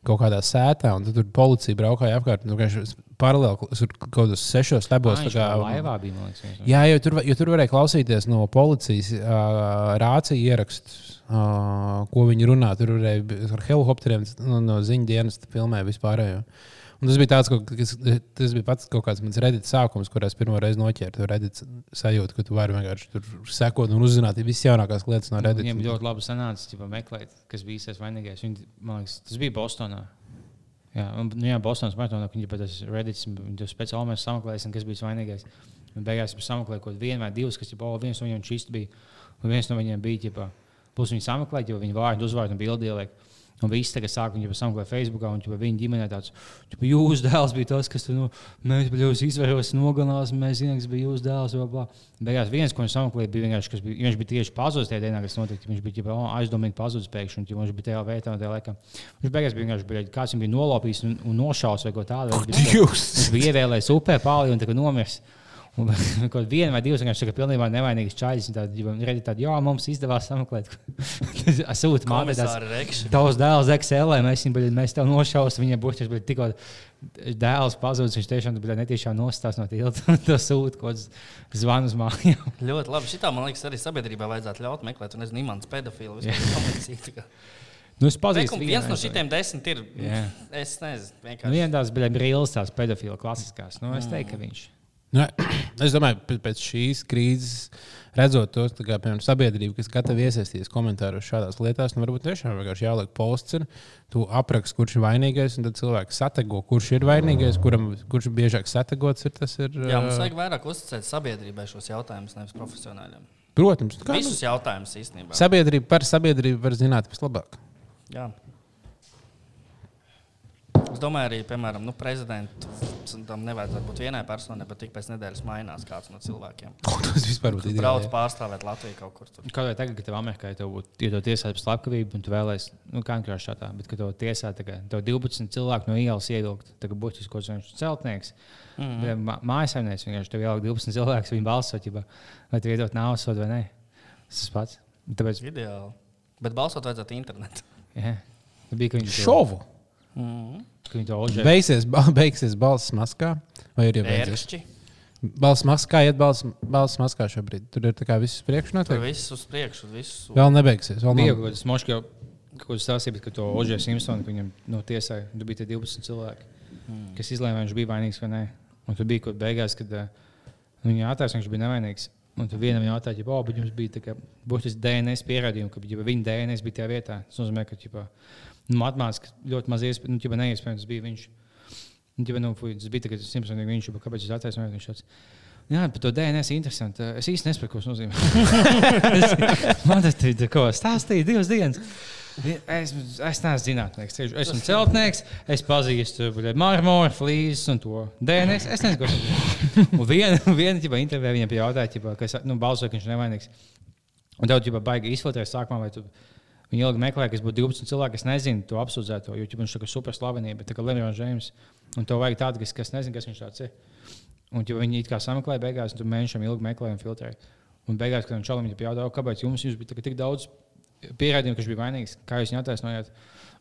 S2: kaut kādā sētā. un Tur policija braukāja apkārt. vienkārši paralēli tur kaut kādos sešos.
S1: Viņš
S2: tā kā-
S1: laivā bija, liekas. no-
S2: Jā, jo tur, jo tur varēja klausīties no policijas uh, rācija ierakstus, uh, ko viņi runā. Tur varēja ar helikopteriem no, no ziņu dienas filmē vispārējo. Un tas bija tāds, kas, tas bija pats kaut kāds mans redīts sākums, kurā es pirmo reizi noķēru. Tur redīts sajūta, ka tu vari vienkārši tur sekot un uzzināt visas jaunākās lietas no
S1: Nu,
S2: redītas.
S1: ļoti labi sanāca ķipa, meklēt, kas bija tas vainīgais. Viņi, man liekas, tas bija Bostonā. Jā, un, nu, jā Bostonas maratonā viņi pat tas redīts, viņi to speciāli mēs sameklēsim, kas bija vainīgais. Un beigās viņi sameklēja kaut vienu vai divus, kas jau viens no viņiem čist bija. Un viens no viņiem bija, ķipa, plus viņi sameklēja, jo viņi vārdu uzvārdu un bildi ieliek. Un viss tagad sāk viņu sameklēt Facebookā, un ķipa, viņa ģimenē tāds, jūsu dēls bija tas, kas tur, nu, mēs bijām izvēlējušies, nogalinās, mēs zinām, kas bija jūsu dēls. Bla, bla. Beigās viens, ko viņš sameklēja, bija vienkārši, kas bija, viņš bija tieši pazudis tajā dienā, kas notika. Viņš bija ģipa, oh, aizdomīgi pazudis pēkšņi, un viņš bija tajā vietā, un tajā laikā. Viņš beigās bija vienkārši, bija, kāds viņam bija nolopījis un, un nošaus vai ko tādu. Viņš bija- ievēlējis upē pāri un tagad nomiris. Un kaut viena vai divas vienkārši tā, pilnībā nevainīgas čaļas. Viņa redz, tādu, jā, mums izdevās sameklēt. Sūta māte, tas
S3: Komisāri Rekši.
S1: tavs dēls XL, mēs, viņu, bļaļ, mēs tev nošausim. Viņa būs tas tikko dēls pazudis. Viņš tiešām bija netiešām nostājis no tilta. Tas sūta kaut kāds zvans uz mājām.
S3: Ļoti labi. Šitā, man liekas, arī sabiedrībā vajadzētu ļaut meklēt, un nezinu, imants pedofilu.
S1: Nu, es pazīstu
S3: viens no šitiem desmit ir.
S1: Jā.
S3: Es nezinu,
S1: Nu,
S3: vienkārši.
S1: viena tās bija brīvs, tās pedofila klasiskās. Nu, es teiktu, ka viņš.
S2: Nu, es domāju, pēc šīs krīzes, redzot tos, kā, piemēram, sabiedrību, kas gatava iesaistīties komentāros šādās lietās, nu, varbūt tiešām vienkārši jāliek posts, ir, tu apraksti, kurš ir vainīgais, un tad cilvēks satego, kurš ir vainīgais, kuram, kurš biežāk sategots ir. Tas ir
S3: Jā, mums vajag vairāk uzticēt sabiedrībai šos jautājumus, nevis profesionāļiem.
S2: Protams, kā, nu,
S3: Visus jautājumus īstenībā.
S2: sabiedrība par sabiedrību var zināt vislabāk.
S3: Jā. Es domāju, arī, piemēram, nu, prezidentam tam nevajadzētu būt vienai personai, bet tik pēc nedēļas mainās kāds no cilvēkiem.
S2: Tas vispār būtu
S3: Tu brauc
S2: ideāli.
S3: pārstāvēt Latviju kaut kur tur.
S1: Kā jau tagad, kad tev Amerikā ja tev būtu ja tev tiesāta par slepkavību, un tu vēlēsies, nu, kā krāšā tā, bet, kad tev tiesā, tā kā tev 12 cilvēku no ielas ievilkt, tagad būtu kaut kāds celtnieks. Mm. -hmm. Mājasaimnieks vienkārši tev ielikt 12 cilvēkus, viņi balsot, ģiba, vai tu iedot naudas sodu vai nē. Tas pats. Tāpēc,
S3: Ideāli. Bet balsot vajadzētu internetā.
S1: jā, tā bija, to,
S2: Šovu!
S3: Mm.
S1: ožē.
S2: Beigsies, beigsies balss maskā. Vai ir jau beidzies? Balss maskā, iet balss, balss maskā šobrīd. Tur ir tā kā viss
S3: Tur
S2: priekšnotiek.
S3: viss uz priekšu, viss uz
S2: Vēl nebeigsies. Vēl
S1: Bija kaut kāds mošs, kāds stāstījis, ka to Ožē Simpsonu, ka viņam no tiesāja, tur bija tie 12 cilvēki, mm. kas izlēma, vai viņš bija vainīgs vai nē. Un tur bija kaut kas beigās, kad uh, viņa ka viņš bija nevainīgs. Un tur vienam jautāja, ja oh, jums bija būtiski DNS pierādījumi, ka ja viņa DNS bija tajā vietā. Tas nozīmē, ka ģipa, nu, matemātiski ļoti maz iespējams, nu, ģipa, neiespējams bija viņš. Nu, ģipa, nu, fuj, tas bija tikai Simpsons, viņš kāpēc viņš attaisnoja. Viņš tāds, Jā, bet to DNS ir interesanti. Es īsti nesaprotu, ko tas nozīmē. Es- Man tas ir ko stāstīja divas dienas. Es, es neesmu zinātnēks. Es esmu celtnieks, es pazīstu marmoru, flīzes un to DNS. Es nezinu, kas tas ir. Viena ģipa, intervijā viņam jautāja, kas nu, balsoja, ka viņš ir nevainīgs. Un tev jau baigi izfiltrēt sākumā, vai tu viņi ilgi meklē, kas būtu 12 cilvēki, kas nezina to apsūdzēto, jo viņš ir super slavenība, tā kā Lebrons Džeims. Un tev vajag tādu, kas, kas nezina, kas viņš tāds ir. Un viņi it kā sameklēja beigās, un tu mēnešiem ilgi meklēji un filtrēji. Un beigās, kad viņš čalam viņa jautā, kāpēc jums, jums bija tik daudz pierādījumu, ka viņš bija vainīgs, kā jūs viņu attaisnojāt.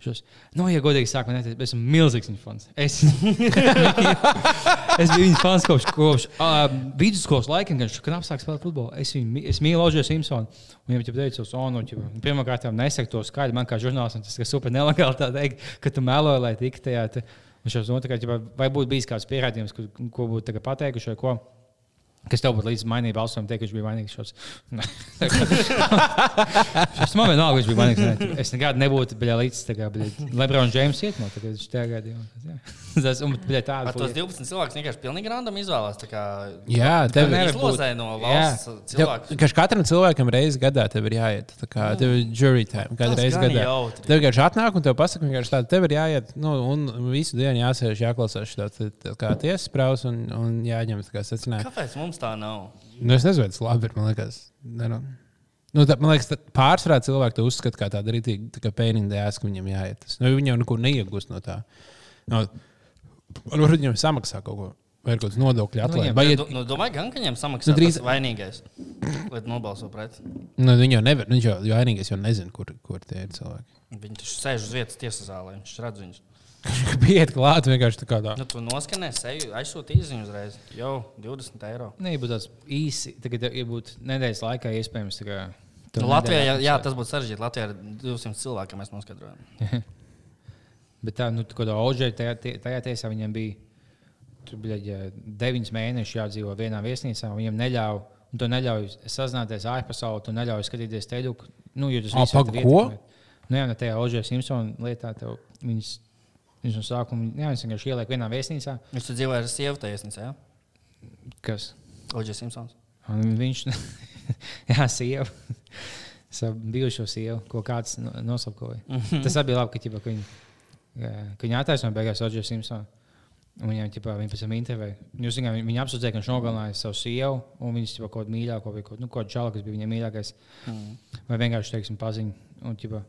S1: Šos, nu, ja godīgi sakot, es esmu milzīgs viņa fans. Es, es biju viņa fans kopš, kopš uh, vidusskolas laikiem, kad viņš knap sāk spēlēt futbolu. Es, viņu, es mīlu Ožēju Simpsonu. Un viņam teica, ka oh, nu, pirmkārt, nesaku to skaļi. Man kā žurnālistam tas ir super nelegāli tā teikt, ka tu meloji, lai tiktu tajā. Te, un šos notiekās, vai būtu bijis kāds pierādījums, ko, ko būtu pateikuši vai ko. Kas tev būtu līdz mainīja balsojumu, teikt, ka viņš bija vainīgs. Šos. Šis man vienalga, viņš bija vainīgs. Ne. Es nekad nebūtu bija līdz tā kā Lebrons Džeims iet no tā, ka viņš tajā gadījumā. Tas bija tāda.
S3: Ar tos 12 cilvēkus vienkārši pilnīgi random izvēlās. kā
S2: Jā, tev
S1: nevar
S2: ir.
S3: Izlozē no valsts cilvēku.
S2: Ka katram cilvēkam reizes gadā tev ir jāiet. Kā tev ir jury time, kādu reizi gadā.
S3: jautri.
S2: Tev vienkārši atnāk un tev pasaka, vienkārši tāda, tev ir jāiet, nu, un visu dienu jāsēž, jāklausās kā tiesas prāvs un, un jāņem secinājumi.
S3: Kāpēc mums tā nav?
S2: Nu, es nezinu, tas labi ir, man liekas. Ne, nu. Nu, tā, man liekas, tā pārsvarā cilvēki to uzskata kā tādu rītīgu tā pēniņu dēļ, ka viņam jāiet. Tas, nu, viņi jau neko neiegūst no tā. Nu, Varbūt viņam samaksā kaut ko, vai ir kaut kāds nodokļu atlaide.
S3: Ja,
S2: iet-
S3: nu, domāju, gan, ka viņiem samaksā
S2: Nu,
S3: nu,
S2: drīz-
S3: vainīgais, lai nobalso pret.
S2: Nu, viņi jau nevar, viņš jau vainīgais jau nezina, kur, kur tie ir cilvēki.
S3: Viņi taču sēž uz vietas tiesas zālē, viņš redz viņus.
S2: Pieiet klāt, vienkārši tā kā tā.
S3: Nu, tu noskanē sevi, aizsūti īziņu uzreiz. Jau 20 eiro.
S1: Nē, būtu tāds īsi, tagad, ja būtu nedēļas laikā iespējams. tā kā
S3: Nu, Latvijā, jā, jā, tas būtu sarežģīti. Latvijā ir 200 cilvēki, mēs noskaidrojam.
S1: Bet tā, nu, tā Oģē tajā, tie- tajā tiesā viņiem bija. Tur bija deviņas mēnešus jādzīvo vienā viesnīcā, un viņiem neļauj, un to neļauj sazināties ārpasaulē, tu neļauj skatīties teļu. Nu, jo tas viss tev
S2: ko?
S1: Nu, jā, tajā Oģē Simpsona lietā tev viņas, viņas no sākuma, jā, viņas vienkārši ieliek vienā viesnīcā.
S3: Viņš tur dzīvoja ar sievu taisnīcā, jā?
S1: Kas?
S3: Oģis Simpsons.
S1: Un viņš, jā, sieva. Savu bijušo sievu, ko kāds no- nosapkoja. Tas arī bija labi, ka, ķipa, ka viņi, ka viņi attaisnoja beigās Oģiju Simpsonu. Viņam ķipa, viņi pēc tam intervēja. Jūs zināt, viņi, viņi apsūdzēja, ka viņš nogalināja savu sievu, un viņas ķipa, kaut kādu mīļāko, vai kaut nu, ko čalu, kas bija viņam mīļākais.
S3: Mm.
S1: Vai vienkārši, teiksim, paziņu. Un, ķipa,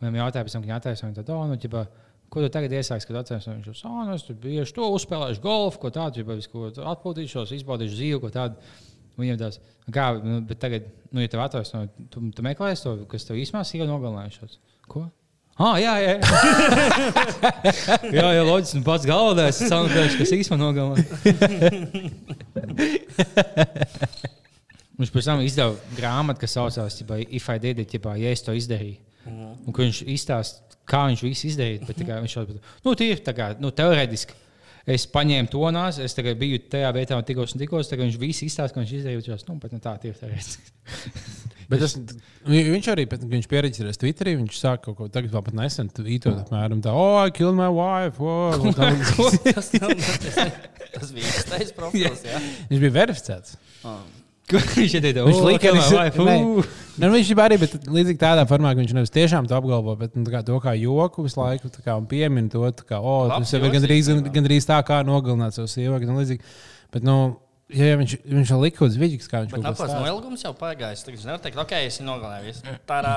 S1: viņam jautāja, pēc tam, kad viņi attaisnoja, tad, oh, nu, ķipa, ko tu tagad iesāksi, kad attaisnoji? Viņš jau, ah, nu, es tur bieži to uzspēlēšu golfu, ko tādu, ķipa, ko atpūtīšos, izbaudīšu dzīvi, ko tādu. Viņam tās, kā, nu, bet tagad, nu, ja tev attaisno, tu, tu meklēsi to, kas tev īstenībā ir nogalinājušos. Ko? Ah, jā, jā, jā. jā, loģiski. Nu, pats galvenais ir sanākais, kas īstenībā nogalina. Viņš pēc tam izdeva grāmatu, kas saucās ķipā, If I did it, ķipā, ja es to izdarīju. Un kur viņš izstāsta, kā viņš visu izdarīja. Viņš jau nu, tā kā nu, teorētiski. Es paņēmu to nāzi, es tagad biju tajā vietā, un tikos un tikos. Tagad viņš visu izstāsta, ka viņš. Viņš nu, bet, nu, tā ir teorētiski.
S2: Bet tas, vi- viņš arī, pēc, viņš pierakstījās Twitterī, viņš sāka kaut ko tādu, vēl pat nesen tvītot, apmēram tā, oh, I killed my wife. Oh,
S3: tas, nav- tas, tas bija īstais profils,
S2: viņš bija verificēts.
S3: Oh.
S1: Viņš?
S2: Viņš
S1: "O,
S2: lika,
S1: kill my
S2: ka
S1: wife,
S2: nē,
S1: ū."
S2: nu, viņš jau arī, bet līdzīgi tādā formā, ka viņš nevis tiešām to apgalvo, bet nu, tā kā, to kā joku visu laiku tā piemin to, tā kā, oh, tas jau ir gandrīz, gandrīz tā, kā nogalināt savu sievu. līdzīgi. Bet, nu, ja, ja viņš, viņš jau lika uz viļņas, kā viņš kaut ko
S3: nākamais
S2: stāsta.
S3: noilgums jau pagājis. Tagad viņš nevar teikt, ok, es nogalināju. Tādā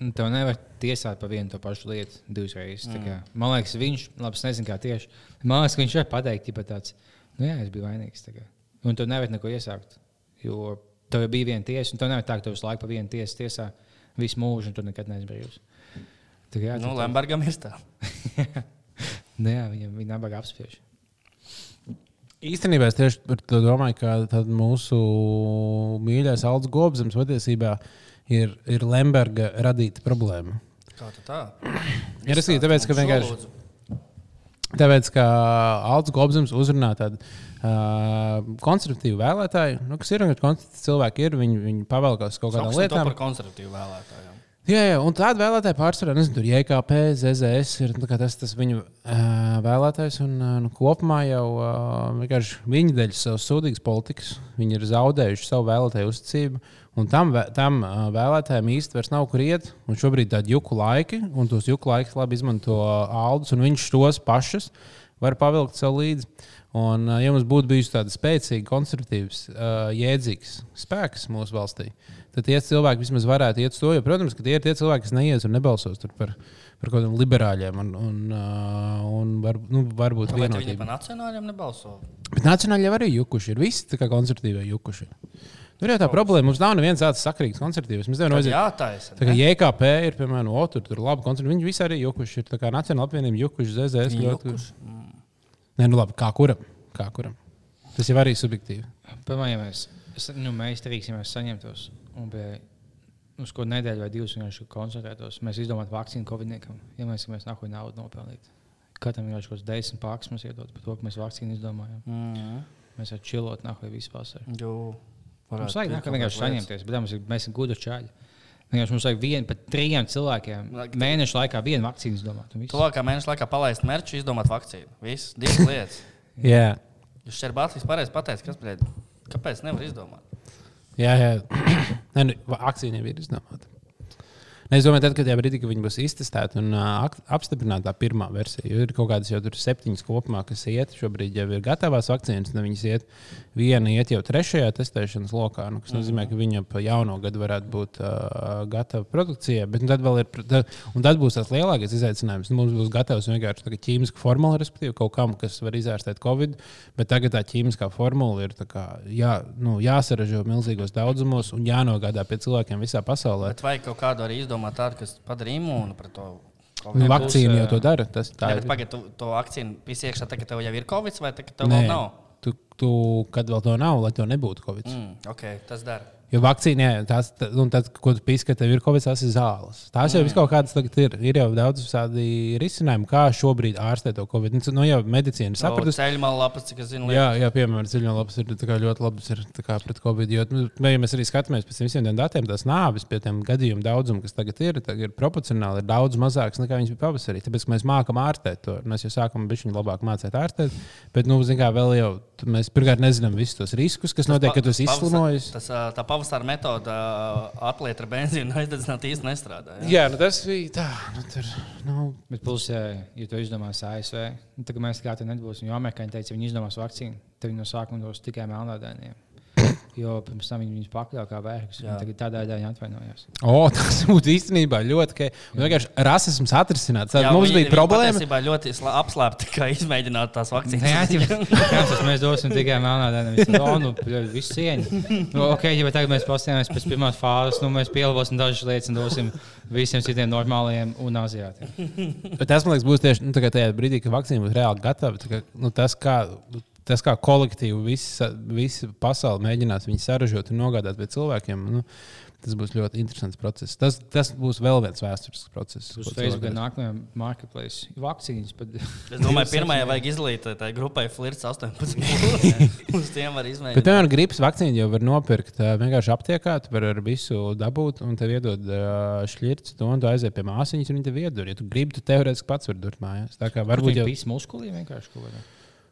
S1: Nu, Tev nevar tiesāt par vienu to pašu lietu divas reizes. Mm. Kā, man liekas, viņš, labi, es nezinu, kā tieši. Man liekas, ka viņš var pateikt, ka tāds, nu jā, es biju vainīgs. tā kā. Un tu nevari neko iesākt. Jo tev jau bija viena tiesa, un tu nevari tā, ka tu visu laiku pa vienu tiesu tiesā visu mūžu, un tu nekad neesi brīvs. Tā kā, jā,
S3: nu, Lembergam ir tā.
S1: Nu, jā, viņam viņa nabaga apspiež.
S2: Īstenībā es tieši par to domāju, ka tad mūsu mīļākais Alans Gobsams patiesībā ir, ir Lemberga radīta problēma.
S3: Kā tu tā?
S2: Ja es skatos, tāpēc, ka vienkārši. Tāpēc, ka Alans Gobsams uzrunā tādu uh, konservatīvu vēlētāju, nu, kas ir konservatīvi cilvēki, ir, viņi, viņi pavēlkās kaut kādām lietām.
S3: par konservatīvu vēlētāju.
S2: Jā, jā, un tāda vēlētāja pārsvarā, nezinu, tur JKP, ZZS ir nu, tas, tas viņu uh, vēlētājs. Un, uh, nu, kopumā jau uh, viņi dēļ savas sūdīgas politikas, viņi ir zaudējuši savu vēlētāju uzticību. Un tam, tam uh, vēlētājiem vairs nav kur iet. Un šobrīd ir tādi juku laiki, un tos juku laikus labi izmanto Aldus, un viņš tos pašus var pavilkt sev līdzi. Un, uh, ja mums būtu bijusi tāda spēcīga, konservatīvs, uh, jēdzīgs spēks mūsu valstī, tad tie cilvēki vismaz varētu iet uz to. Jo, protams, ka tie ir tie cilvēki, kas neies un nebalsos par, par kaut kādiem liberāļiem un, un, uh, un var, nu, varbūt
S3: viņi
S2: vienotību.
S3: par nacionāļiem nebalso?
S2: Bet nacionāļi jau arī jukuši. Ir visi tā kā konservatīvie jukuši. Tur jau tā problēma. Mums nav neviens tāds sakrīgs konservatīvs. Mēs nevaram
S3: Tad
S2: aiziet.
S3: jātaisa.
S2: Tā kā
S3: ne?
S2: JKP ir, piemēram, o, tur, tur labi koncerti. Viņi visi arī jukuši. Ir tā kā Nacionāla apvienība jukuši, ZZS. Ļoti-
S3: jukuši? Mm.
S2: Nē, nu labi, kā kuram. Kā kuram. Tas jau arī subjektīvi.
S1: Pirmā, ja mēs, es- nu, mēs rīksimies saņemtos un pie, uz ko nedēļu vai divas vienkārši koncentrētos, mēs izdomātu vakcīnu Covid-19. Ja mēs gribam nākotnē naudu nopelnīt, katram ir kaut kāds desmit pāris mums iedod par to, ka mēs vakcīnu izdomājam.
S3: Mm.
S1: Mēs varam čilot nākotnē.
S3: Jo.
S1: Mums vajag vienkārši saņemties, bet tā ir, mēs esam gudri čaļi. Vienkārši mums vajag vienu, pat trijiem cilvēkiem mēnešu laikā vienu vakcīnu izdomāt.
S3: Tuvākā mēneša laikā palaist mērķu, izdomāt vakcīnu. Viss, divas lietas.
S2: Jā,
S3: Jūs šeit Bācis pareizi pateicis, kas, bļēd, kāpēc nevar izdomāt?
S2: jā. jā. Nē, nu, akcija jau ir izdomāta. Ne, Es domāju, tad, kad tajā brīdī, kad viņi būs iztestēti un uh, apstiprināta tā pirmā versija, jo ir kaut kādas jau tur septiņas kopumā, kas iet. Šobrīd jau ir gatavās vakcīnas, un viņas iet. Viena iet jau trešajā testēšanas lokā, nu, kas nozīmē, ka viņa pa jauno gadu varētu būt uh, gatava produkcijai. Bet nu, tad, vēl ir, tad, un tad būs tas lielākais izaicinājums. Nu, mums būs gatavs vienkārši ķīmiska formula, respektīvi kaut kam, kas var izārstēt Covid. Bet tagad tā ķīmiskā formula ir kā, jā, nu, jāsaražo milzīgos daudzumos un jānogādā pie cilvēkiem visā pasaulē.
S3: Bet vajag kaut kādu arī izdomāt tādu, kas padara imūnu pret to
S2: Nu, vakcīna jau to dara. Tas tā
S3: Jā,
S2: ir.
S3: pagaid, tu to akciju pisi iekšā, tagad tev jau ir covid vai tagad tev
S2: Nē,
S3: vēl nav?
S2: tu, tu, kad vēl to nav, lai to nebūtu Covid.
S3: Mm, ok, tas dara.
S2: Jo vakcīna, jā, tās, tā, un tad, ko tu pīski, ka tev ir Covid, tas ir zāles. Tās jau mm. kaut kādas tagad ir. Ir jau daudz tādi risinājumi, kā šobrīd ārstēt to Covid. Nu, Nu, jau medicīna
S3: Sapratu,
S2: sapratusi.
S3: ceļu malā lapas, cik es zinu.
S2: Jā, jā piemēram, ziņojums ir tā ļoti labs ir, tā pret Covid. Jo, nu, ja mēs arī skatāmies pēc visiem tiem datiem, tās nāves pie tiem gadījumu daudzumam, kas tagad ir, tagad ir proporcionāli ir daudz mazāks nekā viņas bija pavasarī. Tāpēc mēs mākam ārstēt to. Mēs jau sākam bišķiņu labāk mācīt ārstēt. Bet, nu, zin kā, vēl jau mēs pirmkārt nezinām visus tos riskus, kas notiek, kad tu esi izslimojis.
S3: Tas, tā pavasara metode apliet ar benzīnu aizdedzināt īsti nestrādā. Jā.
S2: Jā, nu tas bija tā. Nu, tur, nu,
S1: Bet, plus, ja tu izdomāsi ASV, nu, tad mēs kā te nebūsim. Jo amerikāņi teica, viņi izdomās vakcīnu, tad viņi no sākuma dos tikai melnādainiem. Jo pirms tam viņi viņus pakļāva kā vērkus.
S3: Jā.
S1: Tagad tādā veidā viņi atvainojās.
S2: o, tas būtu īstenībā ļoti. Ka, un vienkārši rasisms atrisināts. Tad
S3: Jā,
S2: mums bija problēma.
S3: patiesībā ļoti slā- apslēpti, kā izmēģināt tās vakcīnas.
S1: Kāpēc mēs dosim tikai? Viņš teica, nu, visu cieņu. Nu, ok, ja bet tagad mēs paskatāmies pēc pirmās fāzes, nu, mēs pielāgosim dažas lietas un dosim visiem citiem normālajiem un aziātiem.
S2: Bet tas, man liekas, būs tieši nu, tagad tajā brīdī, kad vakcīna būs reāli gatava. tā Kā, nu, tas, kā, tas, kā kolektīvi visa, visa pasaule mēģinās viņu saražot un nogādāt pie cilvēkiem, nu, tas būs ļoti interesants process. Tas, tas būs vēl viens vēsturisks process.
S1: Uz Facebook nākamajam marketplace vakcīnas. Pat,
S3: Es domāju, pirmajai vajag izlīt tai grupai flirts 18. Uz tiem var
S2: Bet,
S3: izmēģināt.
S2: piemēram, gripas vakcīnu jau var nopirkt ā, vienkārši aptiekā, tu vari ar visu dabūt, un tev iedod ā, šķirts, to, un tu aizies pie māsīņas, un viņi tev iedod. Ja tu gribi, tu teorētiski pats vari durt mājās. Tā kā
S1: Varbūt jau bija muskulī vienkārši kaut kādā.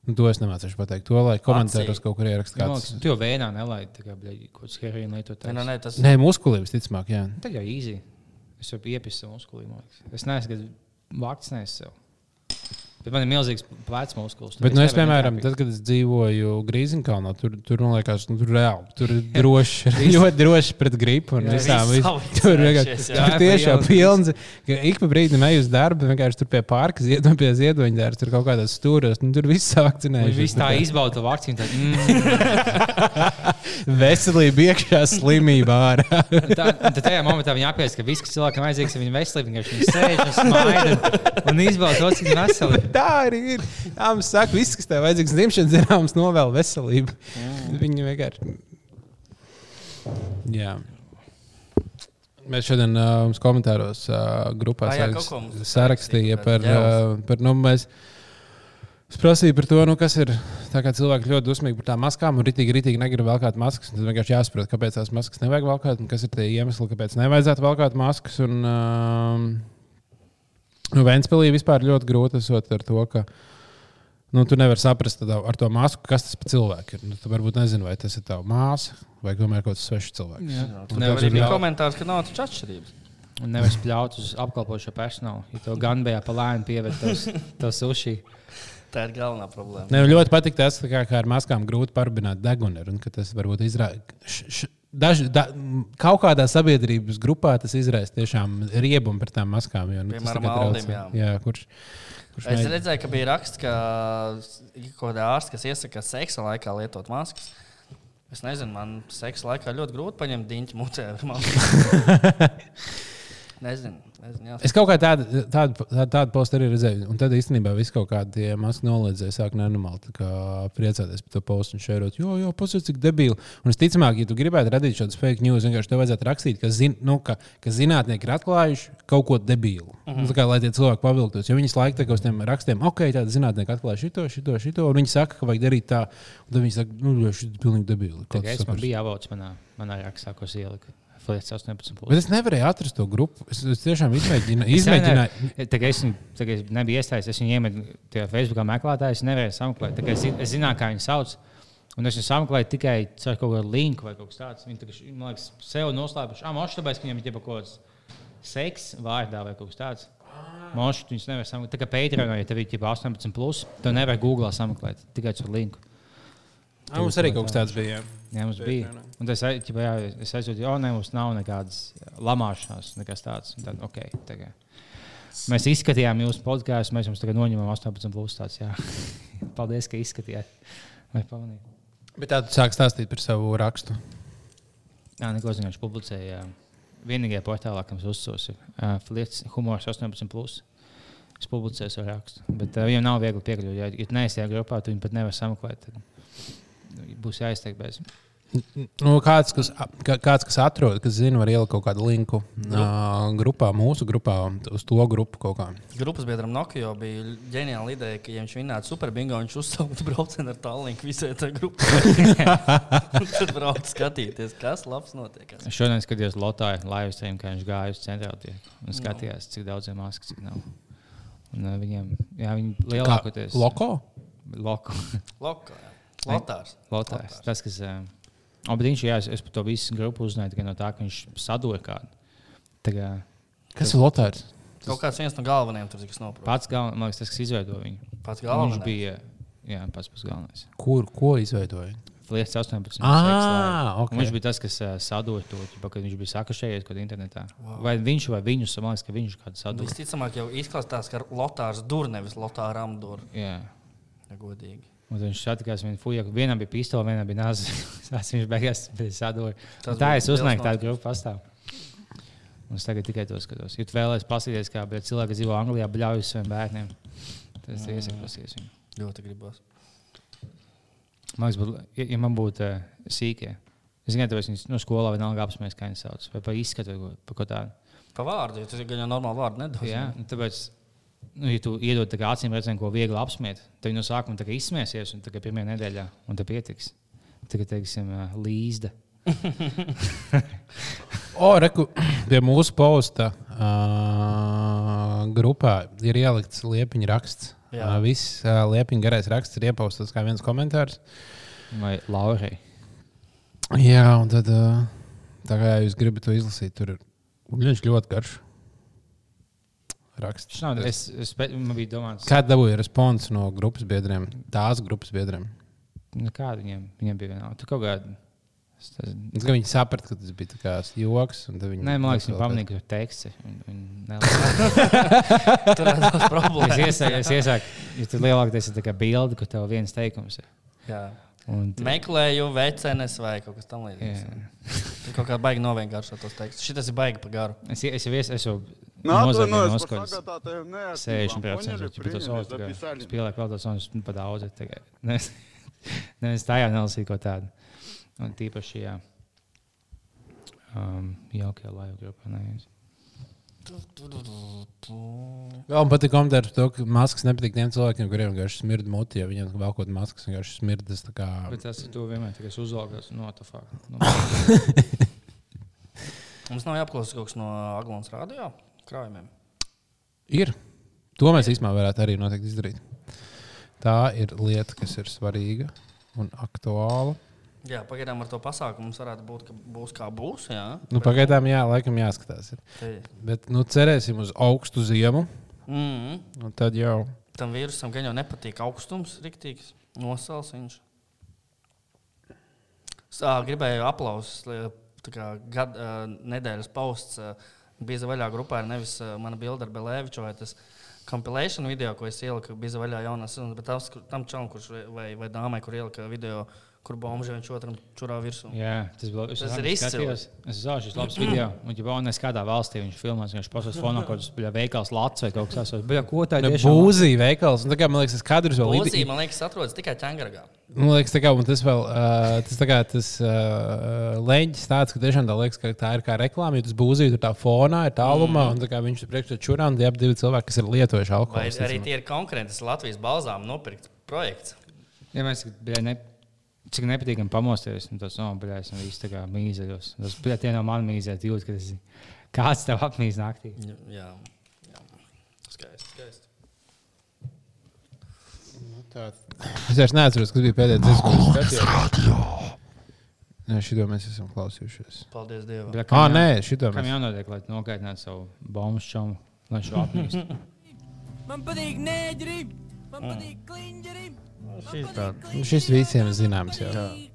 S2: Nu, to es nemācīšu pateikt. To lai komentāros kaut kur ierakstīt.
S1: Man liekas, Tu jau vēnā nelaidi tā kā kaut kāds heroīna lietot.
S3: Nē, nē, nē, tas
S2: Nē, muskulī visticamāk, jā.
S1: Tad jau īsi. Es jau iepisu savu muskulī. man liekas. Es neesmu vakcinējis sev. Bet man ir milzīgs plecs muskulis.
S2: Bet, nu, es, piemēram, tad, kad es dzīvoju Grīziņkalnā, tur, tur man liekas, nu, tur reāli tur ir droši, ļoti droši pret gripu un
S1: Jā,
S2: visām.
S3: viss
S2: vis-
S3: savicinājušies,
S2: Tur vienkārši tur tiešām pilns. Ik pa brīdim eju uz darbu, vienkārši tur pie pārka, ziedot pie ziedoņa dārza, tur kaut kādās stūros, nu, tur viss vakcinējušies.
S1: visi tā izbauda vakcīnu. Tad, mm,
S2: Veselība iekšā, slimība ārā.
S1: tad tajā momentā viņi apgādās, ka viss, kas cilvēkam vajadzīgs, ir viņa veselība. Viņš vienkārši sēž un smaida un, izbauda to, cik veseli.
S2: Tā arī ir. Tā mums saka, viss, kas tev vajadzīgs, dzimšanas zināms, novēl veselību. Viņi vienkārši. Jā. Mēs šodien uh, mums komentāros uh, grupā sarakstīja par, uh, par nu, mēs, es prasīju par to, nu, kas ir. Tā kā cilvēki ļoti dusmīgi par tām maskām un ritīgi, ritīgi negrib valkāt maskas. Tad vienkārši jāsaprot, kāpēc tās maskas nevajag valkāt un kas ir tie iemesli, kāpēc nevajadzētu valkāt maskas. Un, um, nu, Vēnspēlī vispār ļoti grūti esot ar to, ka nu, tu nevari saprast tad ar to masku, kas tas par cilvēku ir. Nu, tu varbūt nezini, vai tas ir tavs māsa vai tomēr kaut kas svešs cilvēks.
S1: Jā.
S2: Un
S3: Tur
S2: tev
S3: arī
S2: ir
S3: bija
S2: jā-
S3: komentārs, ka nav taču atšķirības.
S1: Un nevar spļaut uz apkalpošo personālu. Ja to gan bija pa lēnu pievērt to sushi.
S3: Tā ir galvenā problēma.
S2: Ne, ļoti patīk tas, ka, kā ar maskām grūti parbināt degunu. Tas varbūt izraisa. Daži, da, kaut kādā sabiedrības grupā tas izraisa tiešām riebumu par tām maskām. Jo, nu,
S3: Piemēram,
S2: kā
S3: Aldim, jā.
S2: jā, kurš, kurš
S3: Es
S2: mēģina-
S3: redzēju, ka bija raksts, ka kaut kāda ārsta, kas iesaka seksa laikā lietot maskas. Es nezinu, man seksa laikā ļoti grūti paņemt diņķi mutē ar masku. nezinu, nezinu. Jā.
S2: Es kaut kā tādu, tādu, tādu, tādu postu arī redzēju. Un tad īstenībā viss kaut kādi masku noliedzēji sāk nenormāli priecāties par to postu un šērot. Jo, jo, pasies, cik debīli. Un es ticamāk, ja tu gribētu radīt šādu fake news, vienkārši tev vajadzētu rakstīt, ka, zin, nu, ka, ka zinātnieki ir atklājuši kaut ko debīlu. Uh -huh. Tā kā lai tie cilvēki pavilktos. Jo viņi kā uz tiem rakstiem, ok, tādi zinātnieki atklāja šito, šito, šito. Un viņi saka, ka vajag darīt tā. Un tad viņi saka, nu, šis ir pilnīgi debīli. Tas
S1: biju avots manā, manā rakstā, ko ieliku. Flirts 18.
S2: Bet
S1: Plus.
S2: es nevarēju atrast to grupu. Es, es tiešām izmēģināju. Izmēģināju.
S1: Tagad es, tagad es nebiju iestājies, es viņu iemetu tajā Facebookā meklētājā, es nevarēju sameklēt. Es, es zināju, kā viņi sauc. Un es viņu sameklēju tikai caur kaut kādu linku vai kaut kas tāds. Viņi tagad, man liekas, sev noslēpuši. Ah, mošs, tāpēc, ka viņiem ir kaut kāds seks vārdā vai kaut kas tāds. Mošs, viņus nevar sameklēt. Tā kā Patreon, ja tev ir ģipa 18, plus, to nevar Google sameklēt tikai caur linku.
S2: Ah, Mums arī kaut kas tāds bija. jā.
S1: Jā, mums bija. Un tas ai- ķipa, jā, es aizjūtu, ka ne, mums nav nekādas lamāšanās, nekas tāds. Tad, okay, tagad. Mēs izskatījām jūsu podkāstu, mēs jums tagad noņemam 18 plus tāds. Jā. Paldies, ka izskatījāt. Vai pamanījāt?
S2: Bet tā tu sāk stāstīt par savu rakstu.
S1: Jā, neko zināšu, publicēja. Vienīgajā portālā, kam uzsūs, ir uh, Flirts humors 18 plus. Es publicēju savu rakstu. Bet uh, viņam nav viegli piekļūt. Ja, ja neesi tajā grupā, tad viņi pat nevar sameklēt. Tad būs jāizteikti bez.
S2: Nu, kāds, kas, kā- kāds, kas atrod, kas zina, var ielikt kaut kādu linku uh, grupā, mūsu grupā, uz to grupu kaut kā.
S3: Grupas biedram Nokia bija ģeniāla ideja, ka, ja viņš vinnētu superbingo, viņš uzsāktu braucienu ar tālruni visai tā grupai. Tad brauc skatīties, kas labs notiek.
S1: Es šodien skatījos Lotāju live stream, kā viņš gāja uz centrālu un skatījās, cik daudz ir maskas, cik nav. Un, uh, viņiem, jā, viņi lielākoties
S2: Loko?
S1: Loko.
S3: Lokā, jā. Lotārs.
S1: Lotārs. Tas, kas. Uh, oh, bet viņš, jā, es, es par to visu grupu uzzināju tikai no tā, ka viņš sadoja kādu. Kā
S2: Kas ir Lotārs?
S3: Kaut kāds viens no galvenajiem tur, kas noprot.
S1: pats galvenais, man liekas, tas, kas izveidoja viņu.
S3: Pats
S1: Viņš
S3: galvenais.
S1: bija jā, pats pats galvenais.
S2: Kur, ko izveidoja?
S1: Lietas 18.
S2: Ah,
S1: sex
S2: ok.
S1: live. Viņš bija tas, kas uh, sadoja to, ķipa, kad viņš bija sakašējies kaut kādā internetā. Wow. Vai viņš vai viņus, man liekas, ka viņš kādu sadoja.
S3: Visticamāk, jau izklausās, ka Lotārs dur nevis Lotāram dur.
S1: Jā.
S3: Ja godīgi.
S1: Un viņš satikās viņu fuja, ka vienam bija pistole, vienam bija nāze. Tas viņš beigās.
S3: Tas
S1: Tā es uzzināju, ka tāda grupa pastāv. Un es tagad tikai to skatos. Ja tu vēlēsies paskatīties, kā cilvēki dzīvo Anglijā, bļauj uz saviem bērniem, tad es iesaku paskatīties viņu.
S3: Ļoti gribos.
S1: Man liekas, ja, ja man būtu uh, sīkie, es zinu, ka viņi no skolā vienalga apsmēs, kā viņi sauc, vai pa izskatu, vai pa ko tādu.
S3: Pa vārdu, jo tas ir gan jau normāli vārdu nedos.
S1: Jā, tāpēc, nu, ja tu iedod acīm redzēt, ko viegli apsmiet, tad no sākuma izsmiesies, un tikai pirmajā nedēļā, un tā pietiks. Tagad, teiksim, līzda.
S2: O, reku, pie mūsu posta uh, grupā ir ielikts liepiņa raksts. Uh, viss uh, liepiņa garais raksts ir iepaustas kā viens komentārs.
S1: Vai Laurai.
S2: Jā, un tad, uh, tā kā jūs gribat to izlasīt, tur ir ļoti garš. Raksts.
S1: Nav, es, es, man bija domāts,
S2: Kāda dabūja respons no grupas biedriem, tās grupas biedriem?
S1: nu, kāda viņiem, viņiem bija vienalga. Tu kaut kādā. Es tas-
S2: Es, ka viņi saprata, ka tas bija tā kā joks. un tad Viņi
S1: Nē, man liekas, viņi pamanīja, ka tur nelasa.
S3: Tur ir problēmas.
S1: Es iesaku, es iesaku, ja tu lielākoties ir tā kā bilde, kur tev viens teikums ir.
S3: Jā.
S1: Un,
S3: Meklēju vecenes vai kaut kas tamlīdzīgs. Tur kaut kā baigi novienkāršot tos tekstus. Šis ir baigi pa garu.
S1: Es, es es, es jau Atvainojos
S5: par
S1: sagādātajiem
S5: neatkarībām.
S1: 60% par
S5: to
S1: sauc. Spēlēk vēl tos soņus nu, pa daudz. Nevis tā jau nelasīju ko tādu. Un tīpaši, jā. Um, jaukajā laivu grupā nevis.
S2: Jā, man patīk komentāri par to, ka maskas nepatīk tiem cilvēkiem, kuriem vienkārši smirda muti. Ja viņiem vēl kaut kāda maskas vienkārši smirdas. Kā...
S1: Bet tas ir tu vienmēr tikai uzvalkās no tā fakta. No.
S3: Mums nav jāapklausās kaut kas no Aglons radio krājumiem.
S2: Ir. To mēs īstenībā varētu arī noteikti izdarīt. Tā ir lieta, kas ir svarīga un aktuāla.
S3: Jā, pagaidām ar to pasākumu mums varētu būt, ka būs kā būs. Jā,
S2: Nu, pagaidām, jā, laikam jāskatās. Ir. Bet nu, cerēsim uz augstu ziemu.
S3: Mm.
S2: Un tad jau
S3: Tam vīrusam gan jau nepatīk augstums, riktīgs, nosals viņš. Es, Gribēju aplausus. kā Gad, ā, nedēļas posts ā, bija vaļā grupā, ir nevis ā, mana bilde ar Belēviču vai tas compilation video, ko es ieliku, bija vaļā jaunā sezona, bet kur- tam čalam, kurš vai- vai, dāmai, kur ielika video, kur bomži viņš otram čurā virsū.
S1: jā, tas, bija,
S3: Tas ir
S1: skatījos. Es zinu, šis labs video. Un, ja nes kādā valstī viņš filmēs, viņš pasūs fonā kaut kāds veikals lats vai kaut kas tāds. Bet ko tā
S2: nu,
S1: ir?
S2: būzija veikals. Un, tā kā, man liekas, tas kadrs vēl
S3: Lūdzu,
S2: ir.
S3: man liekas, atrodas tikai ķēngargā.
S2: Man liekas, tā kā, un tas vēl uh, tas, tā kā, tas uh, leģis tāds, ka tiešām tā liekas, ka tā ir kā reklāma. Jo tas būzija tur tā fonā, ir tālumā, mm. un tā kā viņš tur priekšā čurā, un tie ap divi cilvēki, kas ir lietojuši
S3: Vai
S2: alkoholu.
S3: arī tie ir konkurenti, tas Latvijas balzām nopirkt projekts.
S1: Ja mēs bļa, ne, cik nepatīkami pamosties, un tas no bļa, esam visi tā kā mīzeļos. Tas bija tie no man mīzēt, jūt, ka tas ir kāds tev apmīz naktī.
S3: Jā, jā. skaisti. skaisti.
S2: Es vairs neatceros, kas bija pēdējais dziesmas, skatījos. Nē, šito mēs esam klausījušies.
S3: Paldies Dievam.
S1: Bļa,
S2: Ah,
S1: kam
S2: nē,
S1: jā-
S2: šito
S1: Kam
S2: mēs.
S1: jānotiek, lai nogaidinātu savu bombu šķaumu, lai viņš apmīst?
S6: Man patīk nēģeri, man patīk kliņģeri.
S3: Šis tā.
S2: Nu, Šis visiem zināms jau.
S6: Patīk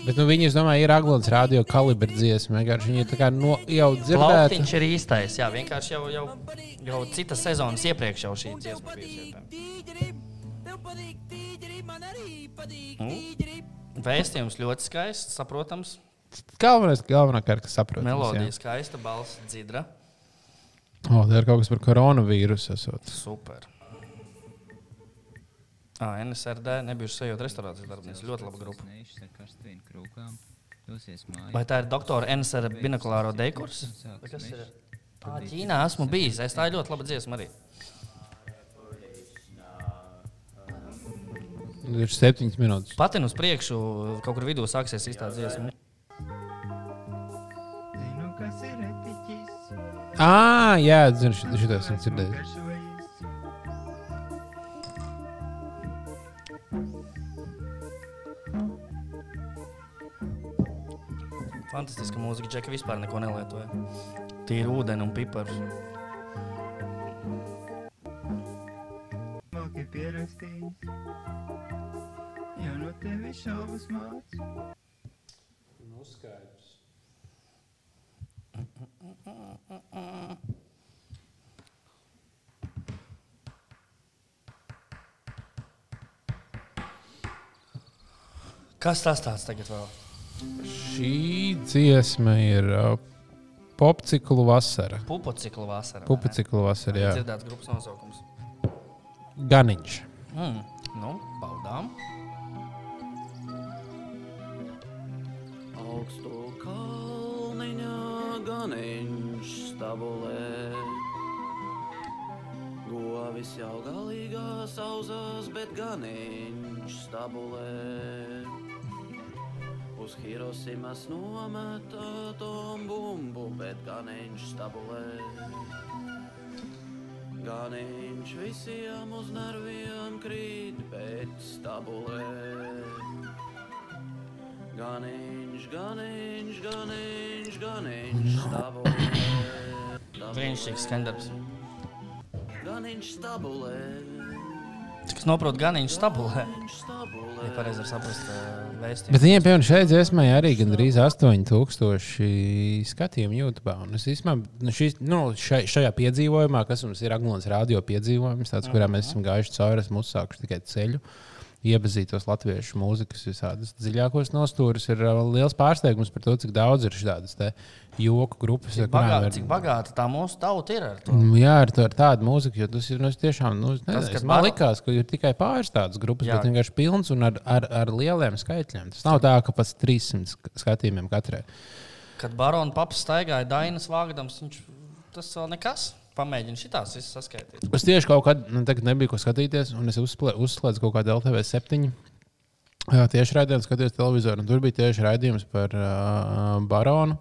S2: Bet nu, viņi, es domāju, ir Aglons radio kalibra dziesma. Vienkārši viņi ir tā kā no, jau dzirdēti.
S3: Plautiņš ir īstais. Jā, vienkārši jau, jau, jau citas sezonas iepriekš jau šī dziesma bija.
S6: tīģeri.
S3: Vēstījums ļoti skaists, saprotams.
S2: Galvenais, galvenā kārta, kas saprot.
S3: Melodija skaista, balss dzidra.
S2: O, tā ir kaut kas par koronavīrusu. Esot.
S3: Super. Ah, NSRD nebijuši sajūta restorācijas darbinieks. Ļoti laba grupa. Vai tā ir doktora NSR binokulāro? Vai kas ir? Tā Ķīnā esmu bijis. Es tā ir ļoti laba dziesma arī.
S2: Ir septiņas minūtes.
S3: Patin uz priekšu, kaut kur vidū sāksies īstā dziesma.
S2: Ah, jā, zinu, tas ir dzirdējis.
S3: Fantastiska mūzika, Džeka vispār neko nelietoja. Tīri ūdeni un piparus.
S5: Smalki pierakstījis. Ja no tevis šaubas māc.
S3: Kas tas tāds tagad vēl?
S2: Šī dziesma ir uh, popciklu vasara.
S3: Pupocikla vasara.
S2: Pupciklu vasara, jā.
S3: Dzirdēts grupas nosaukums.
S2: Ganiņš.
S3: Mm. Nu, baudām.
S7: Augstu kalniņā ganiņš stabulē. Govis jau galīgā sauzās, bet ganiņš stabulē. Uz Hirosimas nometa tom bumbu, bet ganiņš stabulē. Ganiņš visiem uz nerviem krīt, bet stabulē. Ganiņš, ganiņš, ganiņš, ganiņš, stabulē.
S3: Brīnišķīgs skandarbs.
S7: Ganiņš stabulē.
S3: Cik es noprotu, gan viņš stabulē. Ja pareizi saprast uh, vēstījumu.
S2: Bet viņiem, piemēram, šeit dziesmai arī gandrīz 8000 skatījumu YouTube. Un es īstenībā, nu, šis, nu, šai, šajā piedzīvojumā, kas mums ir Aglons radio piedzīvojums, tāds, kurā mēs esam gājuši cauri, esmu uzsākuši tikai ceļu. Iepazītos latviešu mūzikas visādas dziļākos nostūrus. Ir uh, liels pārsteigums par to, cik daudz ir šādas joku grupas. kurām
S3: Bagāta,
S2: ir-
S3: cik bagāta tā mūsu tauta ir ar to?
S2: Mm, Jā, ar, to, ar tādu mūziku, jo tas ir nu, tiešām. Nu,
S3: Tas,
S2: nezinu,
S3: kad
S2: es man likās, ka ir tikai pāris tādas grupas,
S3: Jā.
S2: bet vienkārši pilns un ar, ar, ar lieliem skaitļiem. Tas nav tā, ka pats 300 sk- skatījumiem katrai.
S3: Kad barona paps staigāja Dainas vāgdams, viņš tas vēl nekas. Pamēģina šitās visas saskaitīt.
S2: Es tieši kaut kad nu, tagad nebiju ko skatīties, un es uzslēdzu kaut kādu LTV 7. Jā, tieši raidījums, skatījos televizoru, un tur bija tieši raidījums par uh, baronu.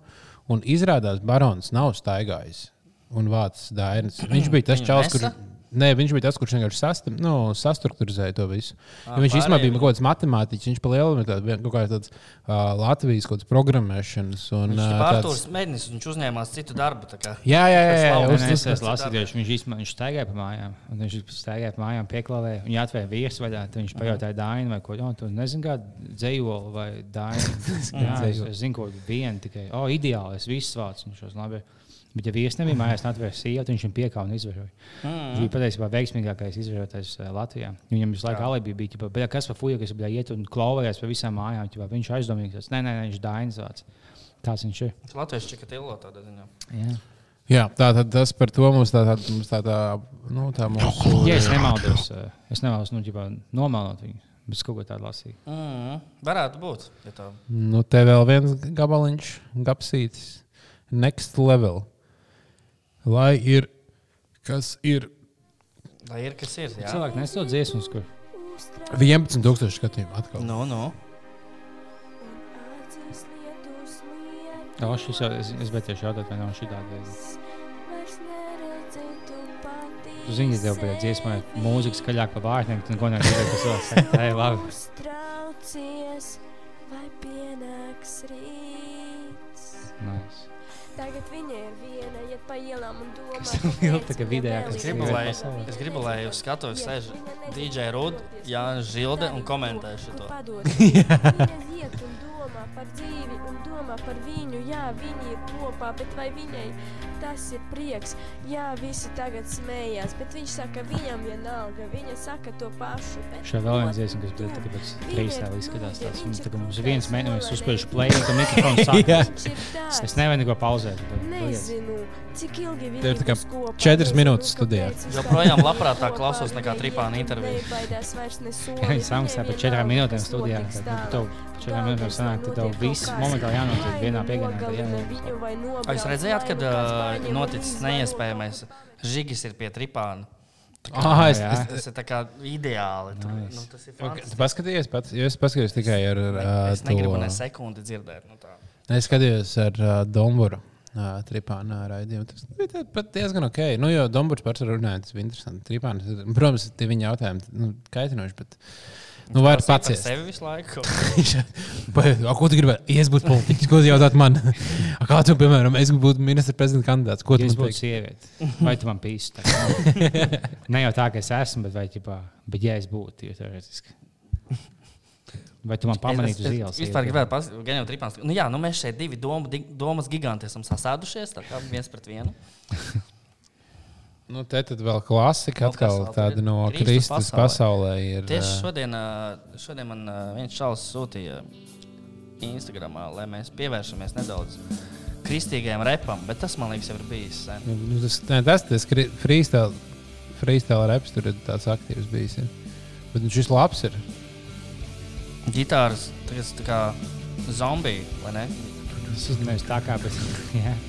S2: Un izrādās, barons nav staigājis un vācis dainas. Viņš bija tas čels, kur. Nē, viņš bija tas, kurš vienkārši sastam, nu, sastruktūrizēja to visu.
S3: Ā,
S2: Ja viņš īstenībā bija kaut kāds matemātiķis, viņš pa lielu bija tāds, kaut kāds tāds, uh, Latvijas kaut kāds programmēšanas. Un,
S3: Viņš
S2: ā,
S3: ir
S2: tāds-
S3: Arthurs Mēnesis, viņš uzņēmās citu darbu. tā kā.
S2: Jā, jā, jā. jā, jā
S1: es esmu lasījis, viņš īstenībā viņš staigāja pa mājām. un Viņš staigāja pa mājām, pieklāvēja. Viņa atvēra viesu vaļā. Tad viņš pajautāja Dainu vai ko tādu. Tu nezini, kāda dzējoli vai Dainu. Jā, es, es zinu, ko vienu tikai. O, ideāli, es visu vācu. Viņš šos labi. Bet, ja viesis nebija mājās, tad atvēra sievu, viņš viņam piekāva un izvaroja.
S3: Mm.
S1: Viņš bija patiesībā veiksmīgākais izvarotais eh, Latvijā. Viņam visu laiku alibi bija, ķipa, bet kas par fuju, kas bija iet un klauvējās pa visām mājām. Ķipa, viņš aizdomīgs. Nē, nē, nē, viņš Dainis vāc. Tāds viņš ir.
S3: Latvijas čikatillo tādā ziņā.
S1: Jā.
S2: Jā, tā tad tas par to mums tā, tā, mums tā, tā, nu, tā mūsu.
S1: Ja es nemaldos, eh, es nevēlos nu, ģipā, nomalnot viņu, bet kaut ko tādu lasīju.
S3: Mm. Varētu būt. Ja tā.
S2: Nu, te vēl viens gabaliņš, gapsītis. Next level. Lai ir, kas ir
S3: Lai ir kas ir. Jā,
S1: Cilvēki nesot dziesmas, kur
S2: 11,000 skatījumu atkal.
S3: nu, nu.
S1: Jā, šis jau, es, es biju tieši jautāt, vai nav šī tāda. Tu zini, ka tev bija dziesma, mūzika skaļāk par vārtiem, tad neko nedarīja, kas vēl saka, tā ir labi.
S8: Uztraucies, vai pienāks rīts.
S1: Nice.
S8: Tagad viņa ir viena, pa ielām un domā,
S1: Kas tev ilgi tā kā vidējā, kas
S3: gribu,
S1: ir
S3: lai, es gribu, lai jūs skatos, sēž DJ Rudd, Jānis Žilde un komentē
S8: domā, domā par dzīvi un domā par viņu. Jā, viņi ir kopā, bet vai viņai tas ir prieks? Jā, visi tagad smējās, bet viņš saka, viņam vienalga. Viņa saka to pašu. bet
S1: Šā vēl viens
S8: ko
S1: dziesma, kas bija tagad pēc freestyle
S8: ir
S1: izskatās
S8: guļa,
S1: tās.
S8: viņš
S1: Mums
S8: ir
S1: tagad mums viens mēnesis, uzspēlēšu play, un tam mikrofons
S2: Jā.
S8: tāds.
S1: Es nevaru neko pauzēt.
S8: Nezinu, cik ilgi viņi
S2: ir kā četras minūtes studijā.
S3: Joprojām labprātāk klausos nekā Tripāna
S8: un
S3: interviju.
S8: nebaidās vairs ne soli,
S1: Viņa samaksā par četrām minūtēm studijā. par četrām minūtēm sanāk, tad tev viss momentāli jānotiek vienā.
S3: Vai jūs redzējāt, kad uh, noticis neiespējamais? Žigis ir pie Tripāna.
S2: Ah, es,
S1: Jā.
S2: es,
S3: Tas ir tā kā ideāli. Tur,
S1: Nice.
S3: nu, tas ir
S2: Tu
S3: fantastiski.
S2: paskatījies pats, jo es paskatījos tikai ar uh,
S3: Es negribu
S2: to-
S3: ne sekundi dzirdēt. Nu, tā.
S2: Es skatījos ar uh, Domburu. Uh, Tripānā raidījumu. Tas bija pat diezgan ok. Nu, jo Dombūrs pats runāja, tas bija interesanti. Tripāns, protams, tie viņa jautājumi nu, kaitinoši, bet nu, var
S3: Tas ir sevi visu laiku.
S2: A, ko tu gribētu? Ja es būtu politiķis, ko tu jautāt man? A, kā tu, piemēram, es būtu ministra prezidenta kandidāts? Ko tu
S1: Ja es
S2: man
S1: būtu sieviete, vai tu man pīsti? Ne jau tā, ka es esmu, bet, vai, ķipā, bet ja es būtu, ja teorētiski. Vai tu man pamanītu uz ielas?
S3: Es vispār gribētu pateikt, ka Tripāns. Nu, jā, nu mēs šeit divi doma, di- domas giganti esam sasēdušies. Tā kā viens pret vienu.
S2: Nu, te tad vēl klasika
S3: Nu, kas
S2: atkal
S3: vēl
S2: tāda
S3: ir?
S2: no
S3: Kristus pasaulē.
S2: pasaulē. Ir,
S3: Tieši šodien, šodien man viens čalis sūtīja Instagram, lai mēs pievēršamies nedaudz kristīgajam repam, bet tas man liekas, jau ir bijis.
S2: Nu, nu, tas, ne, tas tas kri- freestyle, freestyle reps tur ir tāds aktīvs bijis. Ja. Bet nu, šis labs ir.
S3: Gitāras, tas tā kā zombiji, vai ne?
S1: Tas ir nevis tā kā, bet.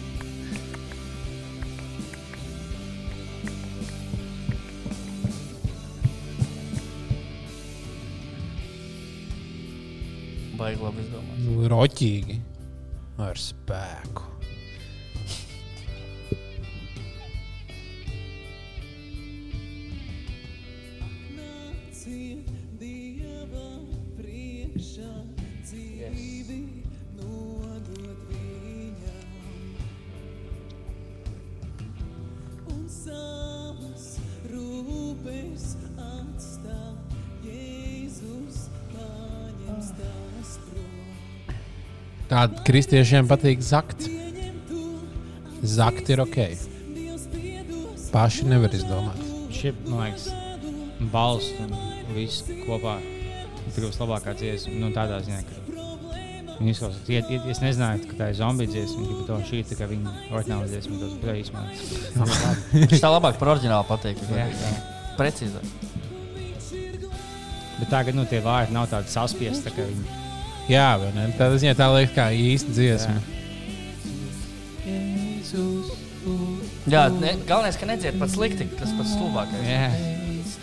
S3: Baigi labi izdomāt.
S2: Nu, roķīgi. Ar spēku. Tāda kristiešiem patīk zakt. Zakt ir ok. Paši nevar izdomāt.
S1: Šī, man liekas, balss un viss kopā kļuvusi labākā dziesma. Nu, tādā ziņā, ka viņi izklausās. Es nezināju, ka tā ir zombiju dziesma, bet to šī ir tā kā viņa oriģināla dziesma. Tas bija īstenībā.
S3: Viņš tā labāk par oriģinālu pateikt. Precīzāk.
S1: Bet tagad nu, tie vārdi nav tādi saspiesti. Tā
S2: Jā, vai ne? Tādā ziņā tā liekas kā īsta dziesma.
S3: Jā, ne, galvenais, ka nedzied pats slikti, tas pats stulbākais.
S1: Jā.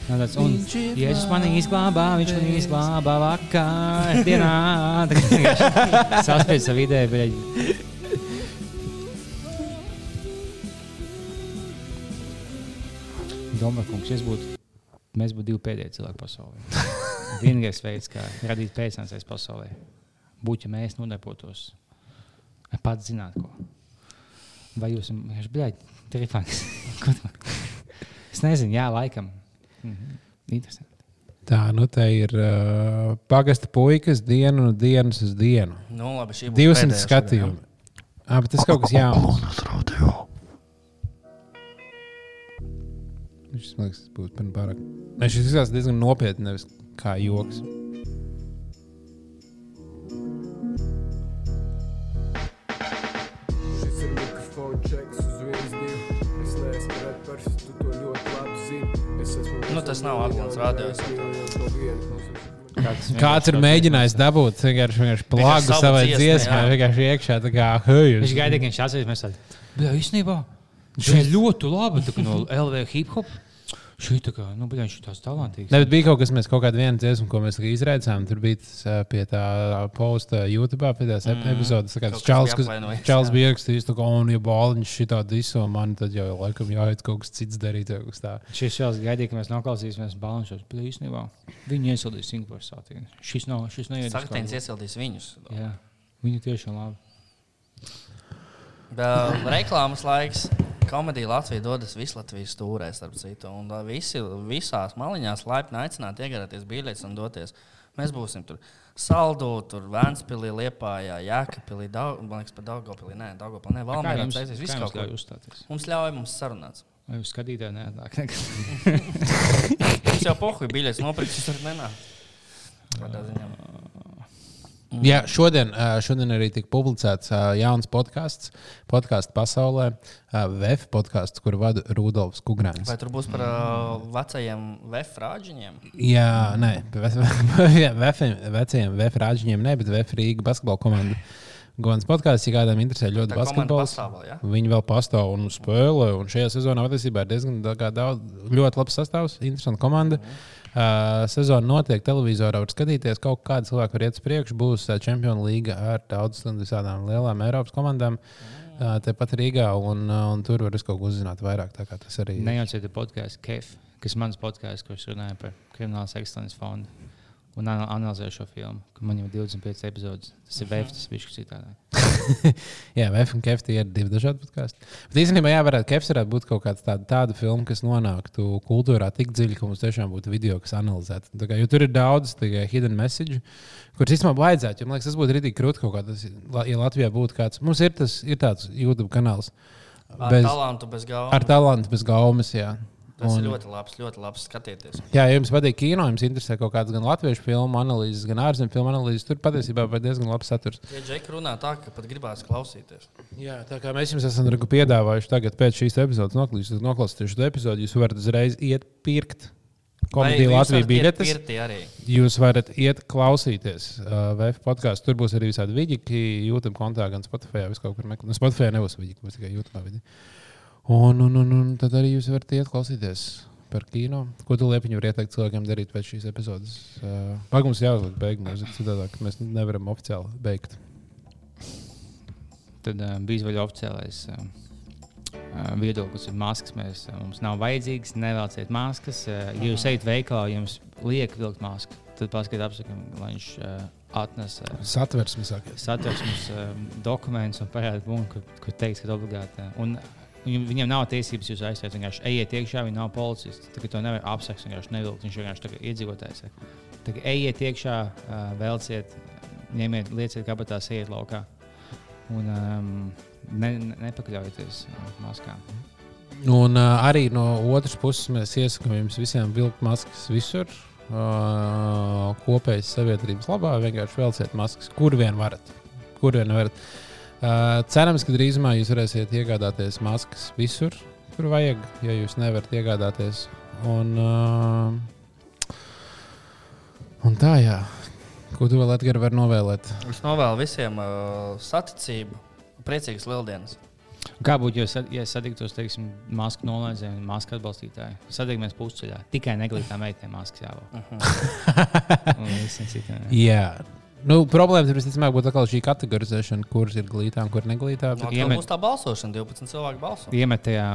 S1: Nav tāds, un Jēzus mani izglābā, viņš mani izglābā vakar dienā. Saspiedz savu ideju, bet Domāju, kungs, es būtu, mēs būtu divi pēdējie cilvēki pasaulē. Vienīgais veids, kā radīt pēcnācējs pasaulē, būtu, ja mēs nodarbotos pats zināt, ko. Vai jūs esat? Ko tu- es nezinu, jā, laikam. Mhm. Interesanti.
S2: Tā, nu te ir uh, pagasta puikas diena no dienas uz dienu.
S3: Nu, labi, šī būs
S2: 200
S3: pēdējā
S2: skatījumi. Ah, bet tas kaut kas jauns. Šis man liekas, būtu pirms pārāk. Šis izskatās diezgan nopietni, nevis kā joks.
S9: Šis
S3: tas nav Atlants radio, es
S1: Kāds
S2: Kāds ir mēģinājis dabūt vienkārši, plāgu savai dziesmai,
S3: jā.
S2: vienkārši iekšā tā kā hej.
S1: Viņš gaidīja, ka viņš atsīs. Mēs tādā veidā īstenībā. Šī ļoti laba no LV hip hop. Šī tā kā, nu, bet viņš ir tāds talantīgs.
S2: Ne, bet bija kaut kas, mēs kaut kādu vienu dziesmu, ko mēs tikai izraicām. Tur bija tas pie tā posta YouTube, pie tās mm. epizodes. tā kā tas Čāls,
S3: bija
S2: kas, Čāls bija ierakstījis, ka, un, ja bāliņš šitā diso man, tad jau laikam jāiet kaut kas cits darīt. kaut kas tā.
S1: Šis jau gaidīja, ka mēs noklausīsimies balančos. Bet īstenībā viņi iesildīs Singapūras sātiņu. Šis nav, šis
S3: Saktenis
S1: kādu-
S3: iesildīs viņus.
S1: Jā, viņi tiešām labi.
S3: Reklāmas laiks. Komēdija Latvija dodas visu Latvijas stūrē, starp citu. Un visi, visās maliņās laipni aicināti iegādāties biļetes un doties. Mēs būsim tur Saldū, tur Vēnspilī, Liepājā, Jēkabpilī, Daug, man liekas, pat Daugopilī. Nē, Daugopilī, nē,
S1: Kā
S3: Valmērā. Cēsīs,
S1: kā ļauj
S3: kur.
S1: uzstāties?
S3: Mums ļauj mums sarunāt.
S1: Vai jūs skatītāji neatnāk?
S3: Mums jau pohuļ biļetes nopirkt, tas tur nenāk. Kādā ziņā.
S2: Jā, šodien, šodien arī tika publicēts jauns podkāsts, podkāstu pasaulē, VF podkāsts, kur vada Rudolfs Kungrāns.
S3: Vai tur būs par uh, vecajiem VF rāģiņiem?
S2: Jā, nē, veciem, veciem VF rāģiņiem, ne, bet VF Rīga basketbola komanda. Gonas podkāsts, ja kādam interesē ļoti basketbols.
S3: pastāv ja?
S2: Viņi vēl pastāv un spēlē. Un šajā sezonā patiesībā ir diezgan daudz, ļoti labs sastāvs, interesanta komanda. Uh, sezona notiek, televizorā var skatīties, kaut kāda cilvēka var iet uz priekšu. Būs Champions League ar daudzām visādām lielām Eiropas komandām. Tepat Rīgā, un, un tur var kaut ko uzzināt vairāk. Tas arī
S1: Nejauciet podkāstu kas ir mans podkāsts, kurš runāja par kriminālas ekscelences fondu. Un ana- analizēju šo filmu, ka man jau ir 25 epizodes. Tas ir veids, tas bija citādi.
S2: Jā, VF un KFT ir divi dažādi podkāsti. Bet īstenībā, jā, varētu, KFT varētu būt kaut kāda tāda, tāda filma, kas nonāktu kultūrā tik dziļi, ka mums tiešām būtu video, kas analizētu. Kā, jo tur ir daudz tikai hidden message, kurus īstenībā vajadzētu. Jo, man liekas, tas būtu rītīgi krūti kaut kā. Tas, ja Latvijā būtu kāds, mums ir tas ir tāds YouTube kanāls.
S3: Ar
S2: Bez,
S3: talantu, bez galvas.
S2: ar talantu, bez gaumas. Jā.
S3: Tas ir
S2: Un-
S3: ļoti labs, ļoti labs skatieties.
S2: Jā, ja jums patīk kino, jums interesē kaut kādas gan latviešu filmu analīzes, gan ārzemju filmu analīzes. Tur patiesībā ir diezgan labs saturs.
S3: Ja Džeki runā tā, ka pat gribās klausīties.
S2: Jā, tā kā mēs jums esam piedāvājuši tagad, pēc šīs epizodes noklausīties, noklausīties šo epizodu, jūs varat uzreiz iet pirkt komēdiju Latvijas biļetes. Jūs varat iet klausīties uh, VF podkāstu. Tur būs arī visādi vidīgi, YouTube kontā, gan Spotify. Vis kaut kur meklēt. Nu, Spotify nebūs vidīgi, būs tikai YouTube vidi. Un, un, un, un tad arī jūs varat iet klausīties par kino. Ko tu liepiņu var ieteikt cilvēkiem darīt pēc šīs epizodes? Uh, Pagaidā jāuzliek beigās, citādi mēs nevaram oficiāli beigt.
S1: Tad uh, bija vēl oficiālais uh, viedoklis, ir maskas. Mēs, uh, mums nav vajadzīgas, nevelciet maskas. Uh, ja jūs ejat veikalā, jums liek vilkt masku. Tad paskatieties, apsakām, lai viņš uh, atnes uh,
S2: Satversmes
S1: satversmes uh, dokumentus un punktu, kur, kur teiks, ka obligāti. uh, Un, Viņam, viņam nav tiesības jūs aizstāvēt. Viņš vienkārši ejiet iekšā, viņš nav policists. Tagad to nevar apsakt, vienkārši nevilkt. Viņš vienkārši kā iedzīvotājs. Tagad ejiet iekšā, uh, velciet, ņemiet, lieciet kabatās, ejiet laukā. Un um, ne, ne, nepakļaujieties maskām.
S2: Un uh, arī no otras puses mēs iesakām jums visiem vilkt maskas visur. Uh, kopējas sabiedrības labā vienkārši velciet maskas, kur vien varat. Kur vien varat. Uh, cerams, ka drīzumā jūs varēsiet iegādāties maskas visur, kur vajag, ja jūs nevarat iegādāties. Un, uh, un tā, jā. Ko tu vēl Edgars var novēlēt?
S3: Es novēlu visiem uh, saticību, priecīgas lieldienas.
S1: Kā būtu, ja, sad- ja satiktos, teiksim, masku nolaidēji un masku atbalstītāji? Sadīgamies pusceļā. Tikai neglītām meitēm maskas jābūt. Citiem. jā.
S2: Jā. Nu, problēma ir visticamāk būtu atkal šī kategorizēšana, kuras ir glītām, kur neglītām.
S3: No,
S1: Iemet-.
S3: Būs tā balsošana, 12 cilvēku balso.
S1: Iemet tajā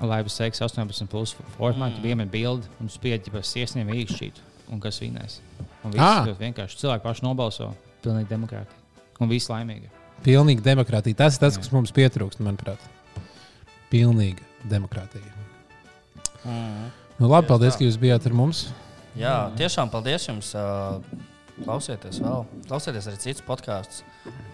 S1: laivas seksa 18 plus formātā, mm. iemet bildi un spiedzi par siesniem īkšķītu. Un kas vinēs? Un viss
S2: Ah!
S1: ļoti vienkārši. Cilvēki paši nobalso. Pilnīgi demokrātija. Un viss laimīgi.
S2: Pilnīgi demokrātija. Tas ir tas, kas mums pietrūkst, manuprāt. Pilnīga demokrātija.
S3: Mm.
S2: Nu, labi, paldies, ka jūs bijāt ar mums.
S3: Jā, tiešām paldies jums. Uh, klausieties vēl, klausieties arī citus podkāstus.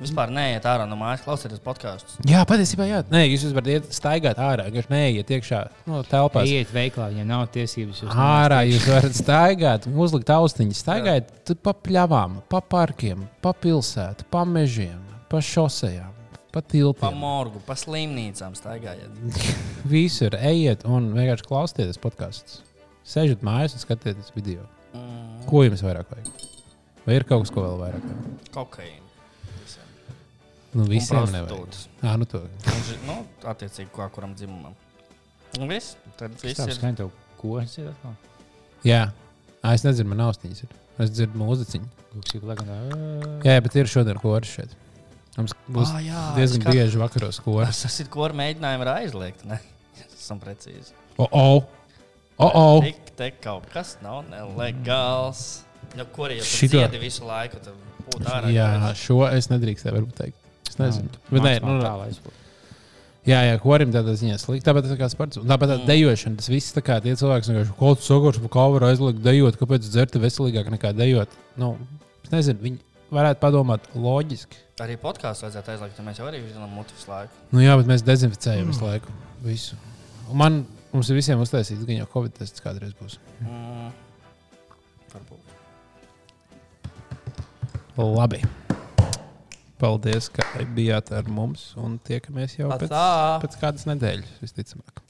S3: Vispār neiet ārā no mājas, klausieties podkāstus.
S2: Jā, patiesībā, jā. Nē, jūs varat iet staigāt ārā. Viņš neiet iekšā no telpās.
S1: Iet veiklā, ja nav tiesības. jūs
S2: Ārā jūs varat staigāt, uzlikt austiņas, staigāt pa pļavām, pa parkiem, pa pilsētu, pa mežiem, pa šosejām, pa
S3: Pa
S2: tiltiem.
S3: morgu, pa slimnīcām staigājiet.
S2: Visur ejiet un vienkārši klausieties podkāstus. Sēžat mājās un skatieties video.
S3: Mm.
S2: Ko jums vairāk vajag? Vai ir kaut kas, ko vēl vairāk?
S3: Kokaīna.
S2: Nu, visiem nevajag.
S3: prostitūtas.
S2: Ah, nu to.
S3: Un ži- Nu, attiecīgi, kā kuram dzimumam. Un viss. Tad viss
S1: Tā
S3: ir.
S1: skaņa tev, ko es dzirdu atkal?
S2: Jā, Ā, es nezinu, man austiņas ir. Es dzirdu mūziķiņu. Jā, bet ir šodien koris šeit. Mums būs
S3: Ah, jā,
S2: diezgan
S3: skat-
S2: bieži vakaros koris.
S3: Tas ir, ko ar mēģinājumu ir aizliegt. Ne? Esam precīzi.
S2: O, o! O, o!
S3: Tik te kaut kas nav nelegāls. Nu, kur jau
S2: Šito-
S3: tādu visu laiku ārā?
S2: Jā,
S3: jāredz.
S2: šo es nedrīkstu varbūt teikt. Es nezinu. Bet nē, nu,
S1: tā lai es būtu.
S2: Jā, jā, korim tādā ziņā slikti. Tāpat tā kā sports. Tāpat tā
S3: Mm.
S2: dejošana. Tas viss tā kā tie cilvēki, kas ko tu saki, ka kā var aizliegt dejot, kāpēc dzert veselīgāk nekā dejot. Nu, es nezinu, viņi varētu padomāt loģiski.
S3: Arī podkāstu vajadzētu aizliegt, jo mēs jau arī zinām mutu visu laiku.
S2: Nu, jā, bet mēs dezinficējam visu laiku. Visu. Un man, mums ir visiem uztaisīts, ka jau Covid tests kādreiz būs.
S3: Mm.
S2: Labi. Paldies, ka bijāt ar mums un tiekamies jau pēc, pēc kādas nedēļas, visticamāk.